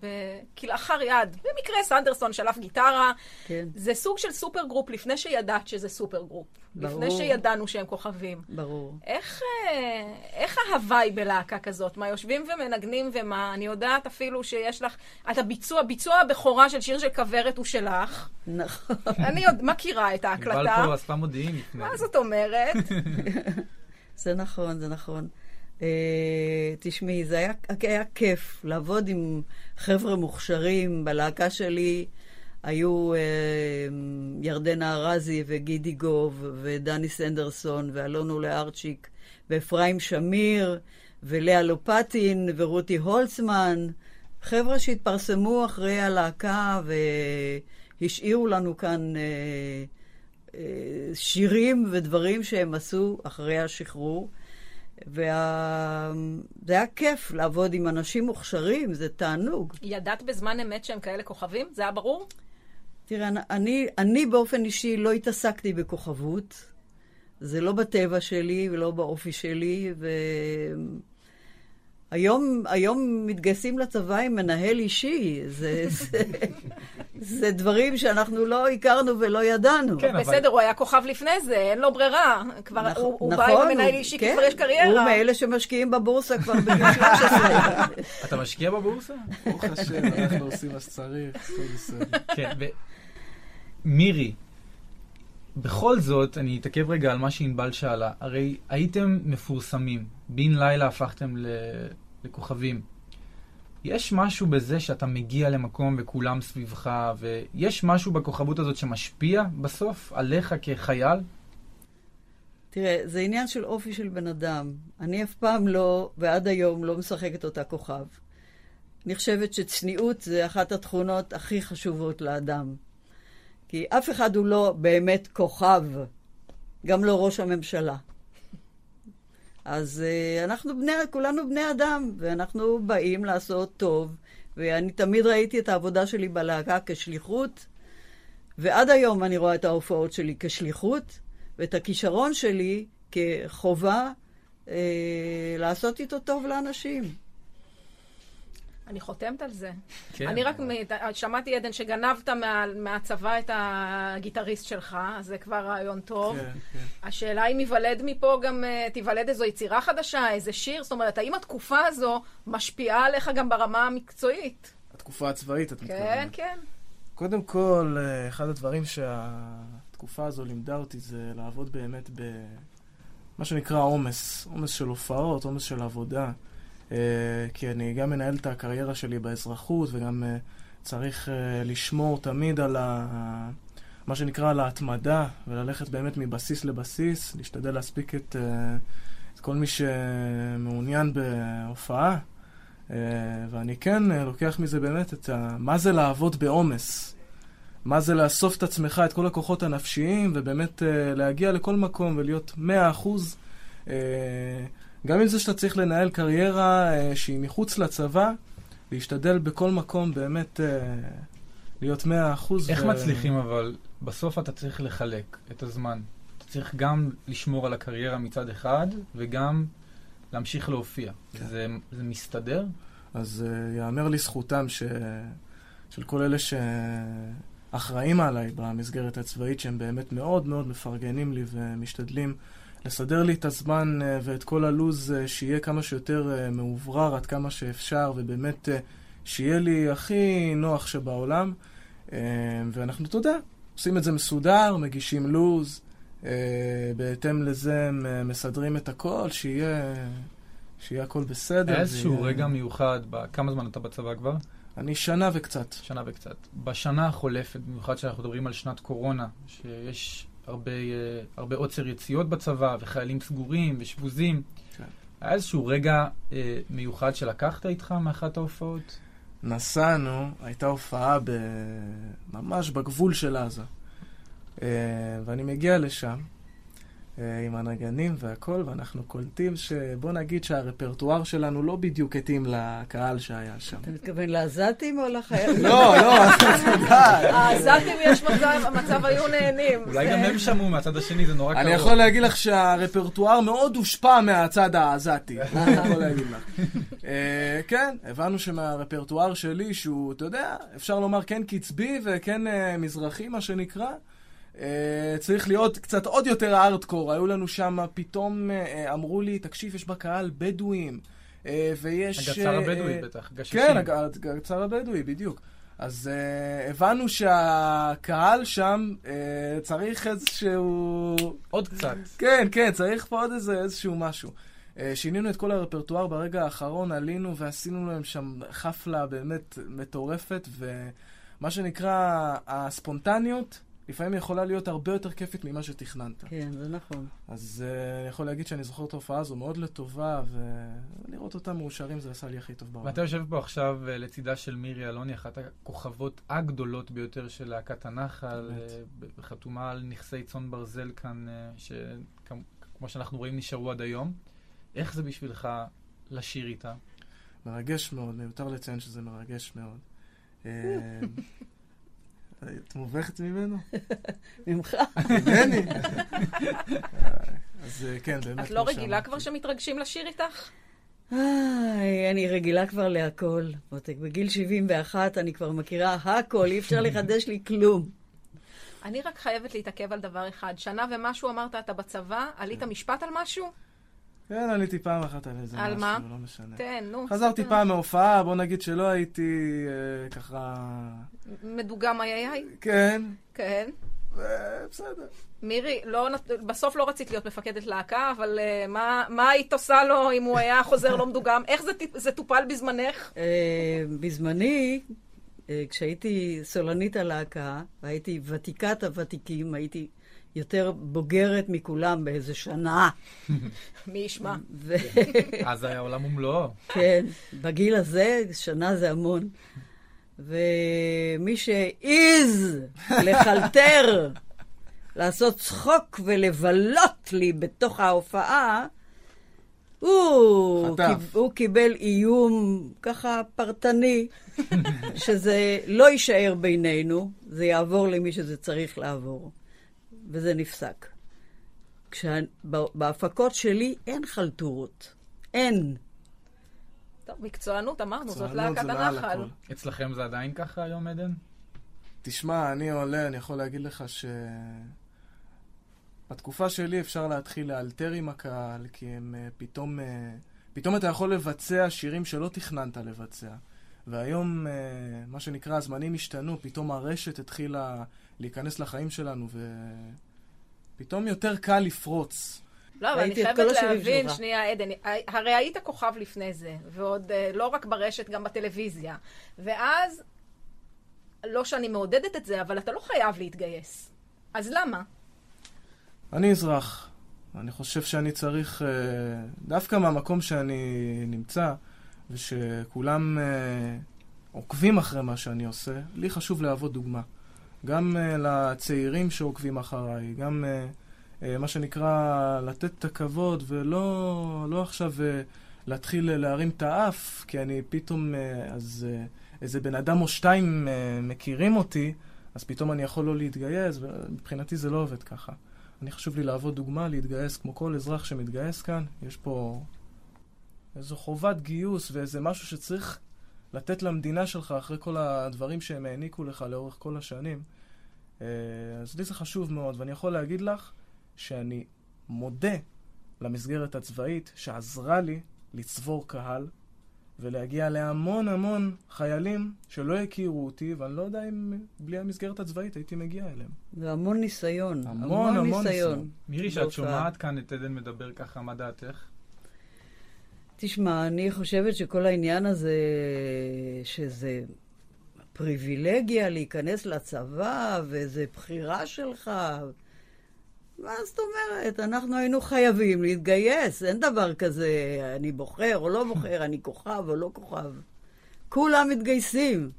ב- כלאחר יד. במקרה סנדרסון שלף גיטרה. כן, זה סוג של super group לפני שידעת שזה super group. ברור. לפני שידענו שהם כוכבים. ברור. איך, אה, איך ההוואי בלהקה כזאת? מה, יושבים ומנגנים ומה? אני יודעת אפילו שיש לך... את הביצוע, ביצוע הבכורה של שיר של כוורת הוא שלך. נכון. אני עוד מכירה את יובל ההקלטה. פה עשתה מודיעין לפני. מה זאת אומרת? זה נכון, זה נכון. Uh, תשמעי, זה היה, היה כיף לעבוד עם חבר'ה מוכשרים. בלהקה שלי היו uh, ירדנה ארזי וגידי גוב ודני סנדרסון ואלונו לארצ'יק ואפרים שמיר ולאה לופטין ורותי הולצמן. חבר'ה שהתפרסמו אחרי הלהקה והשאירו לנו כאן uh, שירים ודברים שהם עשו אחרי השחרור. וזה היה כיף לעבוד עם אנשים מוכשרים, זה תענוג. ידעת בזמן אמת שהם כאלה כוכבים? זה היה ברור? תראה, אני, אני באופן אישי לא התעסקתי בכוכבות. זה לא בטבע שלי ולא באופי שלי, והיום היום מתגייסים לצבא עם מנהל אישי. זה, זה, זה דברים שאנחנו לא הכרנו ולא ידענו. כן, אבל- בסדר, הוא היה כוכב לפני זה, אין לו ברירה. כבר נכון, הוא, הוא נכון, בא עם המנהל הוא- אישי, כן, כי כבר יש קריירה. הוא מאלה שמשקיעים בבורסה כבר בגיל 13. אתה משקיע בבורסה? ברוך השם, אנחנו עושים מה שצריך, הכל בסדר. כן, ומירי, בכל זאת, אני אתעכב רגע על מה שענבל שאלה. הרי הייתם מפורסמים, בן לילה הפכתם ל... לכוכבים. יש משהו בזה שאתה מגיע למקום וכולם סביבך, ויש משהו בכוכבות הזאת שמשפיע בסוף עליך כחייל? תראה, זה עניין של אופי של בן אדם. אני אף פעם לא, ועד היום, לא משחקת אותה כוכב. אני חושבת שצניעות זה אחת התכונות הכי חשובות לאדם. כי אף אחד הוא לא באמת כוכב, גם לא ראש הממשלה. אז uh, אנחנו בני, כולנו בני אדם, ואנחנו באים לעשות טוב, ואני תמיד ראיתי את העבודה שלי בלהקה כשליחות, ועד היום אני רואה את ההופעות שלי כשליחות, ואת הכישרון שלי כחובה אה, לעשות איתו טוב לאנשים. אני חותמת על זה. כן. אני רק שמעתי, עדן, שגנבת מה, מהצבא את הגיטריסט שלך, אז זה כבר רעיון טוב. כן, כן. השאלה אם ייוולד מפה גם, אה, תיוולד איזו יצירה חדשה, איזה שיר, זאת אומרת, האם התקופה הזו משפיעה עליך גם ברמה המקצועית? התקופה הצבאית, את כן, מתכוונת. כן. קודם כל, אה, אחד הדברים שהתקופה הזו לימדה אותי זה לעבוד באמת במה שנקרא עומס, עומס של הופעות, עומס של עבודה. אה, כי אני גם מנהל את הקריירה שלי באזרחות וגם אה, צריך אה, לשמור תמיד על ה... מה שנקרא על ההתמדה וללכת באמת מבסיס לבסיס, להשתדל להספיק את, את כל מי שמעוניין בהופעה. ואני כן לוקח מזה באמת את ה... מה זה לעבוד בעומס. מה זה לאסוף את עצמך, את כל הכוחות הנפשיים, ובאמת להגיע לכל מקום ולהיות 100%. אה, גם עם זה שאתה צריך לנהל קריירה אה, שהיא מחוץ לצבא, להשתדל בכל מקום באמת אה, להיות 100%. איך ו- מצליחים אבל? בסוף אתה צריך לחלק את הזמן. אתה צריך גם לשמור על הקריירה מצד אחד, וגם להמשיך להופיע. כן. זה, זה מסתדר? אז uh, יאמר לזכותם ש... של כל אלה שאחראים עליי במסגרת הצבאית, שהם באמת מאוד מאוד מפרגנים לי ומשתדלים לסדר לי את הזמן אה, ואת כל הלו"ז אה, שיהיה כמה שיותר אה, מאוברר עד כמה שאפשר, ובאמת שיהיה לי הכי נוח שבעולם. ואנחנו, אתה יודע, עושים את זה מסודר, מגישים לו"ז, בהתאם לזה מסדרים את הכל, שיהיה, שיהיה הכל בסדר. איזשהו ויהיה- רגע מיוחד, ב- כמה זמן אתה בצבא כבר? אני שנה וקצת. שנה וקצת. בשנה החולפת, במיוחד שאנחנו מדברים על שנת קורונה, שיש הרבה, אה, הרבה עוצר יציאות בצבא, וחיילים סגורים ושבוזים. כן. היה איזשהו רגע אה, מיוחד שלקחת איתך מאחת ההופעות? נסענו, הייתה הופעה ב... ממש בגבול של עזה. אה, ואני מגיע לשם עם הנגנים והכל, ואנחנו קולטים שבוא נגיד שהרפרטואר שלנו לא בדיוק התאים לקהל שהיה שם. אתה מתכוון לעזתים או לחיילים? לא, לא, את יודעת. העזתים יש מצב, המצב היו נהנים. אולי גם הם שמעו מהצד השני, זה נורא קרוב. אני יכול להגיד לך שהרפרטואר מאוד הושפע מהצד העזתי. אני יכול להגיד לך. אה, כן, הבנו שמהרפרטואר שלי, שהוא, אתה יודע, אפשר לומר כן קצבי וכן אה, מזרחי, מה שנקרא, אה, צריך להיות קצת עוד יותר הארדקור. היו לנו שם, פתאום אה, אמרו לי, תקשיב, יש בקהל בדואים, אה, ויש... הגצר אה, הבדואי אה, בטח, גששים. כן, הג- הגצר הבדואי, בדיוק. אז uh, הבנו שהקהל שם uh, צריך איזשהו... עוד קצת. כן, כן, צריך פה עוד איזה, איזשהו משהו. Uh, שינינו את כל הרפרטואר ברגע האחרון, עלינו ועשינו להם שם חפלה באמת מטורפת, ומה שנקרא, הספונטניות לפעמים יכולה להיות הרבה יותר כיפית ממה שתכננת. כן, זה נכון. אז uh, אני יכול להגיד שאני זוכר את ההופעה הזו מאוד לטובה, ולראות אותם מאושרים זה עשה לי הכי טוב בעולם. ואתה יושב פה עכשיו אה, לצידה של מירי אלוני, אחת הכוכבות הגדולות ביותר של להקת הנחל, ב- חתומה על נכסי צאן ברזל כאן, אה, שכמו שאנחנו רואים נשארו עד היום. איך זה בשבילך לשיר איתה? מרגש מאוד, מיותר לציין שזה מרגש מאוד. אה, את מובכת ממנו? ממך. ממני? אז אה, כן, באמת. את לא רגילה. כבר שמתרגשים לשיר איתך? איי, אני רגילה כבר להכל. מותק, בגיל 71 אני כבר מכירה הכל, אי אפשר לחדש לי כלום. אני רק חייבת להתעכב על דבר אחד. שנה ומשהו אמרת, אתה בצבא, עלית משפט על משהו? כן, עליתי פעם אחת על איזה על משהו, מה? לא משנה. תן, נו. חזרתי. פעם מהופעה, בוא נגיד שלא הייתי אה, ככה... מדוגם איי איי? כן, כן. אה, בסדר. מירי, לא, בסוף לא רצית להיות מפקדת להקה, אבל uh, מה, מה היית עושה לו אם הוא היה חוזר לא מדוגם? איך זה, זה טופל בזמנך? אה, בזמני, אה, כשהייתי סולנית הלהקה, והייתי ותיקת הוותיקים, הייתי יותר בוגרת מכולם באיזה שנה. מי ישמע? ו- אז היה עולם ומלואו. כן, בגיל הזה, שנה זה המון. ומי שהעז לחלטר, לעשות צחוק ולבלות לי בתוך ההופעה, הוא. קיב, הוא קיבל איום ככה פרטני, שזה לא יישאר בינינו, זה יעבור למי שזה צריך לעבור. וזה נפסק. כשה, בהפקות שלי אין חלטורות. אין. טוב, מקצוענות, אמרנו, זאת להקת הנחל. אצלכם זה עדיין ככה היום, עדן? תשמע, אני עולה, אני יכול להגיד לך ש... בתקופה שלי אפשר להתחיל לאלתר עם הקהל, כי הם אה, פתאום... אה, פתאום אתה יכול לבצע שירים שלא תכננת לבצע. והיום, אה, מה שנקרא, הזמנים השתנו, פתאום הרשת התחילה להיכנס לחיים שלנו, ופתאום יותר קל לפרוץ. לא, אבל אני חייבת להבין. שנייה, עדן, הרי היית כוכב לפני זה, ועוד אה, לא רק ברשת, גם בטלוויזיה. ואז, לא שאני מעודדת את זה, אבל אתה לא חייב להתגייס. אז למה? אני אזרח. אני חושב שאני צריך, אה, דווקא מהמקום שאני נמצא, ושכולם אה, עוקבים אחרי מה שאני עושה, לי חשוב להוות דוגמה. גם אה, לצעירים שעוקבים אחריי, גם אה, אה, מה שנקרא לתת את הכבוד, ולא לא עכשיו אה, להתחיל להרים את האף, כי אני פתאום, אה, אז אה, איזה בן אדם או שתיים אה, מכירים אותי, אז פתאום אני יכול לא להתגייס, ומבחינתי זה לא עובד ככה. אני חשוב לי להוות דוגמה, להתגייס כמו כל אזרח שמתגייס כאן. יש פה איזו חובת גיוס ואיזה משהו שצריך לתת למדינה שלך אחרי כל הדברים שהם העניקו לך לאורך כל השנים. אה, אז לי זה חשוב מאוד, ואני יכול להגיד לך שאני מודה למסגרת הצבאית שעזרה לי לצבור קהל ולהגיע להמון המון חיילים שלא הכירו אותי, ואני לא יודע אם בלי המסגרת הצבאית הייתי מגיע אליהם. זה המון ניסיון. המון, המון ניסיון. מירי, כשאת בהופעה. שומעת כאן את עדן מדבר ככה, מה דעתך? תשמע, אני חושבת שכל העניין הזה, שזה פריבילגיה להיכנס לצבא, וזה בחירה שלך, מה זאת אומרת? אנחנו היינו חייבים להתגייס, אין דבר כזה, אני בוחר או לא בוחר, אני כוכב או לא כוכב. כולם מתגייסים.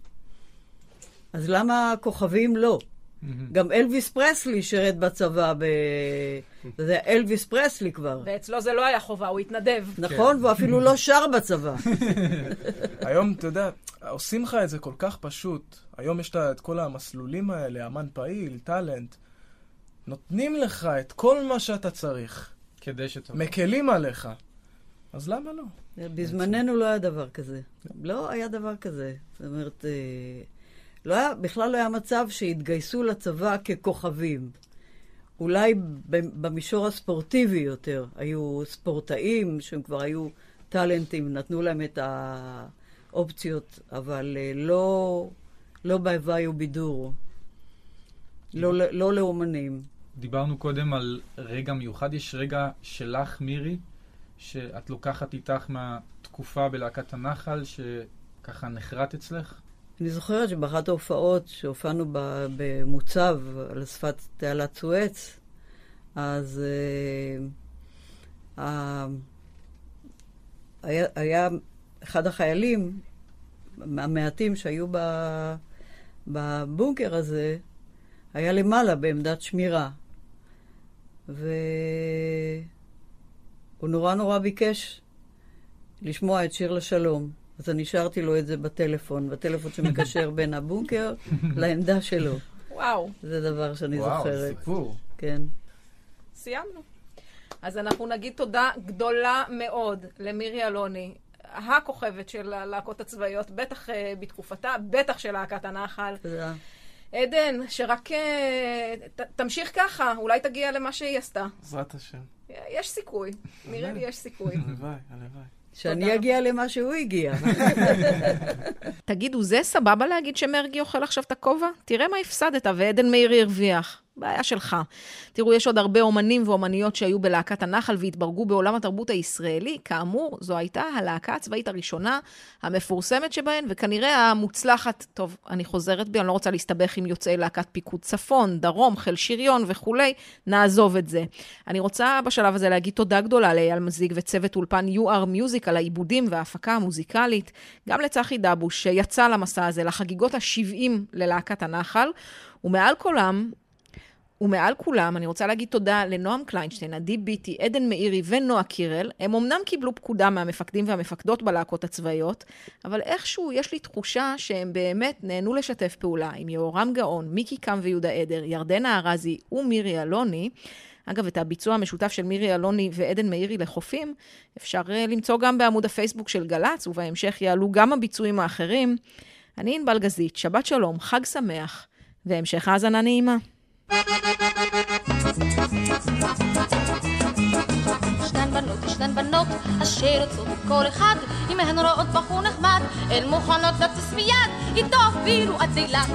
אז למה הכוכבים לא? גם אלוויס פרסלי שירת בצבא ב... זה אלוויס פרסלי כבר. ואצלו זה לא היה חובה, הוא התנדב. נכון, והוא אפילו לא שר בצבא. היום, אתה יודע, עושים לך את זה כל כך פשוט. היום יש את כל המסלולים האלה, אמן פעיל, טאלנט. נותנים לך את כל מה שאתה צריך. כדי שתבוא. מקלים עליך. אז למה לא? בזמננו לא היה דבר כזה. לא היה דבר כזה. זאת אומרת, אה, לא היה, בכלל לא היה מצב שהתגייסו לצבא ככוכבים. אולי במישור הספורטיבי יותר. היו ספורטאים שהם כבר היו טאלנטים, נתנו להם את האופציות, אבל אה, לא, לא בהוואי ובידור. לא, לא לאומנים. דיברנו קודם על רגע מיוחד. יש רגע שלך, מירי, שאת לוקחת איתך מהתקופה בלהקת הנחל, שככה נחרט אצלך? אני זוכרת שבאחת ההופעות שהופענו במוצב על שפת תעלת סואץ, אז uh, היה, היה אחד החיילים, המעטים שהיו בבונקר הזה, היה למעלה בעמדת שמירה. והוא נורא נורא ביקש לשמוע את שיר לשלום. אז אני שרתי לו את זה בטלפון, בטלפון שמקשר בין הבונקר לעמדה שלו. וואו, זה דבר שאני וואו, זוכרת. סיפור. כן. סיימנו. אז אנחנו נגיד תודה גדולה מאוד למירי אלוני, הכוכבת של הלהקות הצבאיות, בטח אה, בתקופתה, בטח של להקת הנחל. תודה. עדן, שרק אה, ת, תמשיך ככה, אולי תגיע למה שהיא עשתה. בעזרת השם. יש סיכוי, נראה לי יש סיכוי. הלוואי, הלוואי. שאני אגיע למה שהוא הגיע. תגידו, זה סבבה להגיד שמרגי אוכל עכשיו את הכובע? תראה מה הפסדת, ועדן מאירי הרוויח. בעיה שלך. תראו, יש עוד הרבה אומנים ואומניות שהיו בלהקת הנחל והתברגו בעולם התרבות הישראלי. כאמור, זו הייתה הלהקה הצבאית הראשונה, המפורסמת שבהן, וכנראה המוצלחת, טוב, אני חוזרת בי, אני לא רוצה להסתבך עם יוצאי להקת פיקוד צפון, דרום, חיל שריון וכולי, נעזוב את זה. אני רוצה בשלב הזה להגיד תודה גדולה לאייל מזיג וצוות אולפן UR Music על העיבודים וההפקה המוזיקלית, גם לצחי דבוש, שיצא למסע הזה, לחגיגות ה-70 ללהקת הנחל, ומעל כולם, ומעל כולם, אני רוצה להגיד תודה לנועם קליינשטיין, עדי ביטי, עדן מאירי ונועה קירל. הם אמנם קיבלו פקודה מהמפקדים והמפקדות בלהקות הצבאיות, אבל איכשהו יש לי תחושה שהם באמת נהנו לשתף פעולה עם יהורם גאון, מיקי קם ויהודה עדר, ירדנה ארזי ומירי אלוני. אגב, את הביצוע המשותף של מירי אלוני ועדן מאירי לחופים, אפשר אה, למצוא גם בעמוד הפייסבוק של גל"צ, ובהמשך יעלו גם הביצועים האחרים. אני ענבל גזית, שבת שלום, חג שמח, והמשך האזנה נעימה. ישנן בנות, ישנן בנות, אשר יוצאות כל אחד, אם הן רואות בחור נחמד, הן מוכנות לטוס מיד, איתו אפילו עד אילת.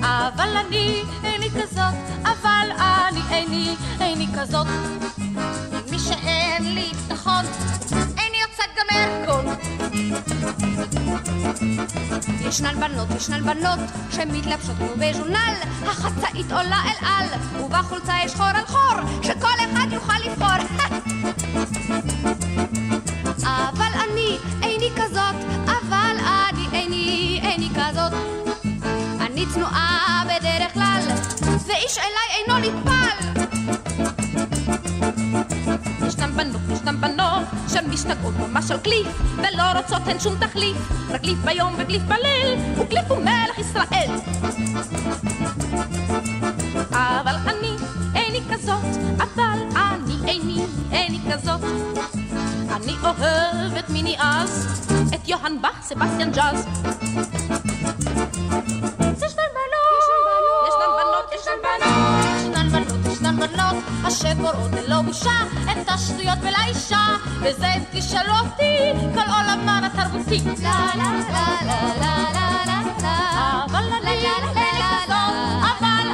אבל אני איני כזאת, אבל אני איני, איני כזאת. מי שאין לי ביטחון, גם מהרקון. ישנן בנות, ישנן בנות, שמתלבשות כמו בז'ונל, החצאית עולה אל על, ובחולצה יש חור על חור, שכל אחד יוכל לבחור. אבל אני איני כזאת, אבל אני איני, איני כזאת. אני צנועה בדרך כלל, ואיש אליי אינו נטפל. בנות, שמשתגעות ממש על קליף, ולא רוצות הן שום תחליף, רק קליף ביום וקליף בליל, וקליף הוא מלך ישראל. אבל אני איני כזאת, אבל אני איני, איני כזאת. אני אוהבת מיני אז, את יוהאן באך, סבסטיאן ג'אז. ישנן בנות, ישנן בנות, ישנן בנות, ישנן בנות, אשר קוראות ללא בושה. את וזה תשאלו אותי כל עולמן התרבותי. לה לה לה לה לה לה לה לה לה אבל אני אינני כזאת, אבל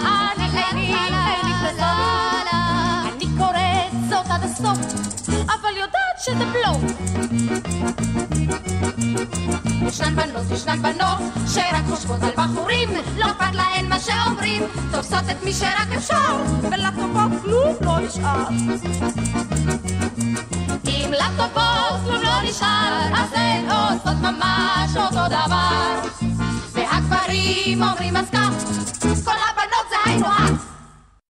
אני אינני כזאת. אני קוראת זאת עד הסוף, אבל יודעת שזה בלוף. ישנן בנות, ישנן בנות, שרק חושבות על בחורים, לא אכפת להן מה שאומרים, תופסות את מי שרק אפשר, ולטובות כלום לא נשאר. לטובות כלום לא נשאר, אז הן עושות ממש אותו דבר. והגברים אומרים אז כך,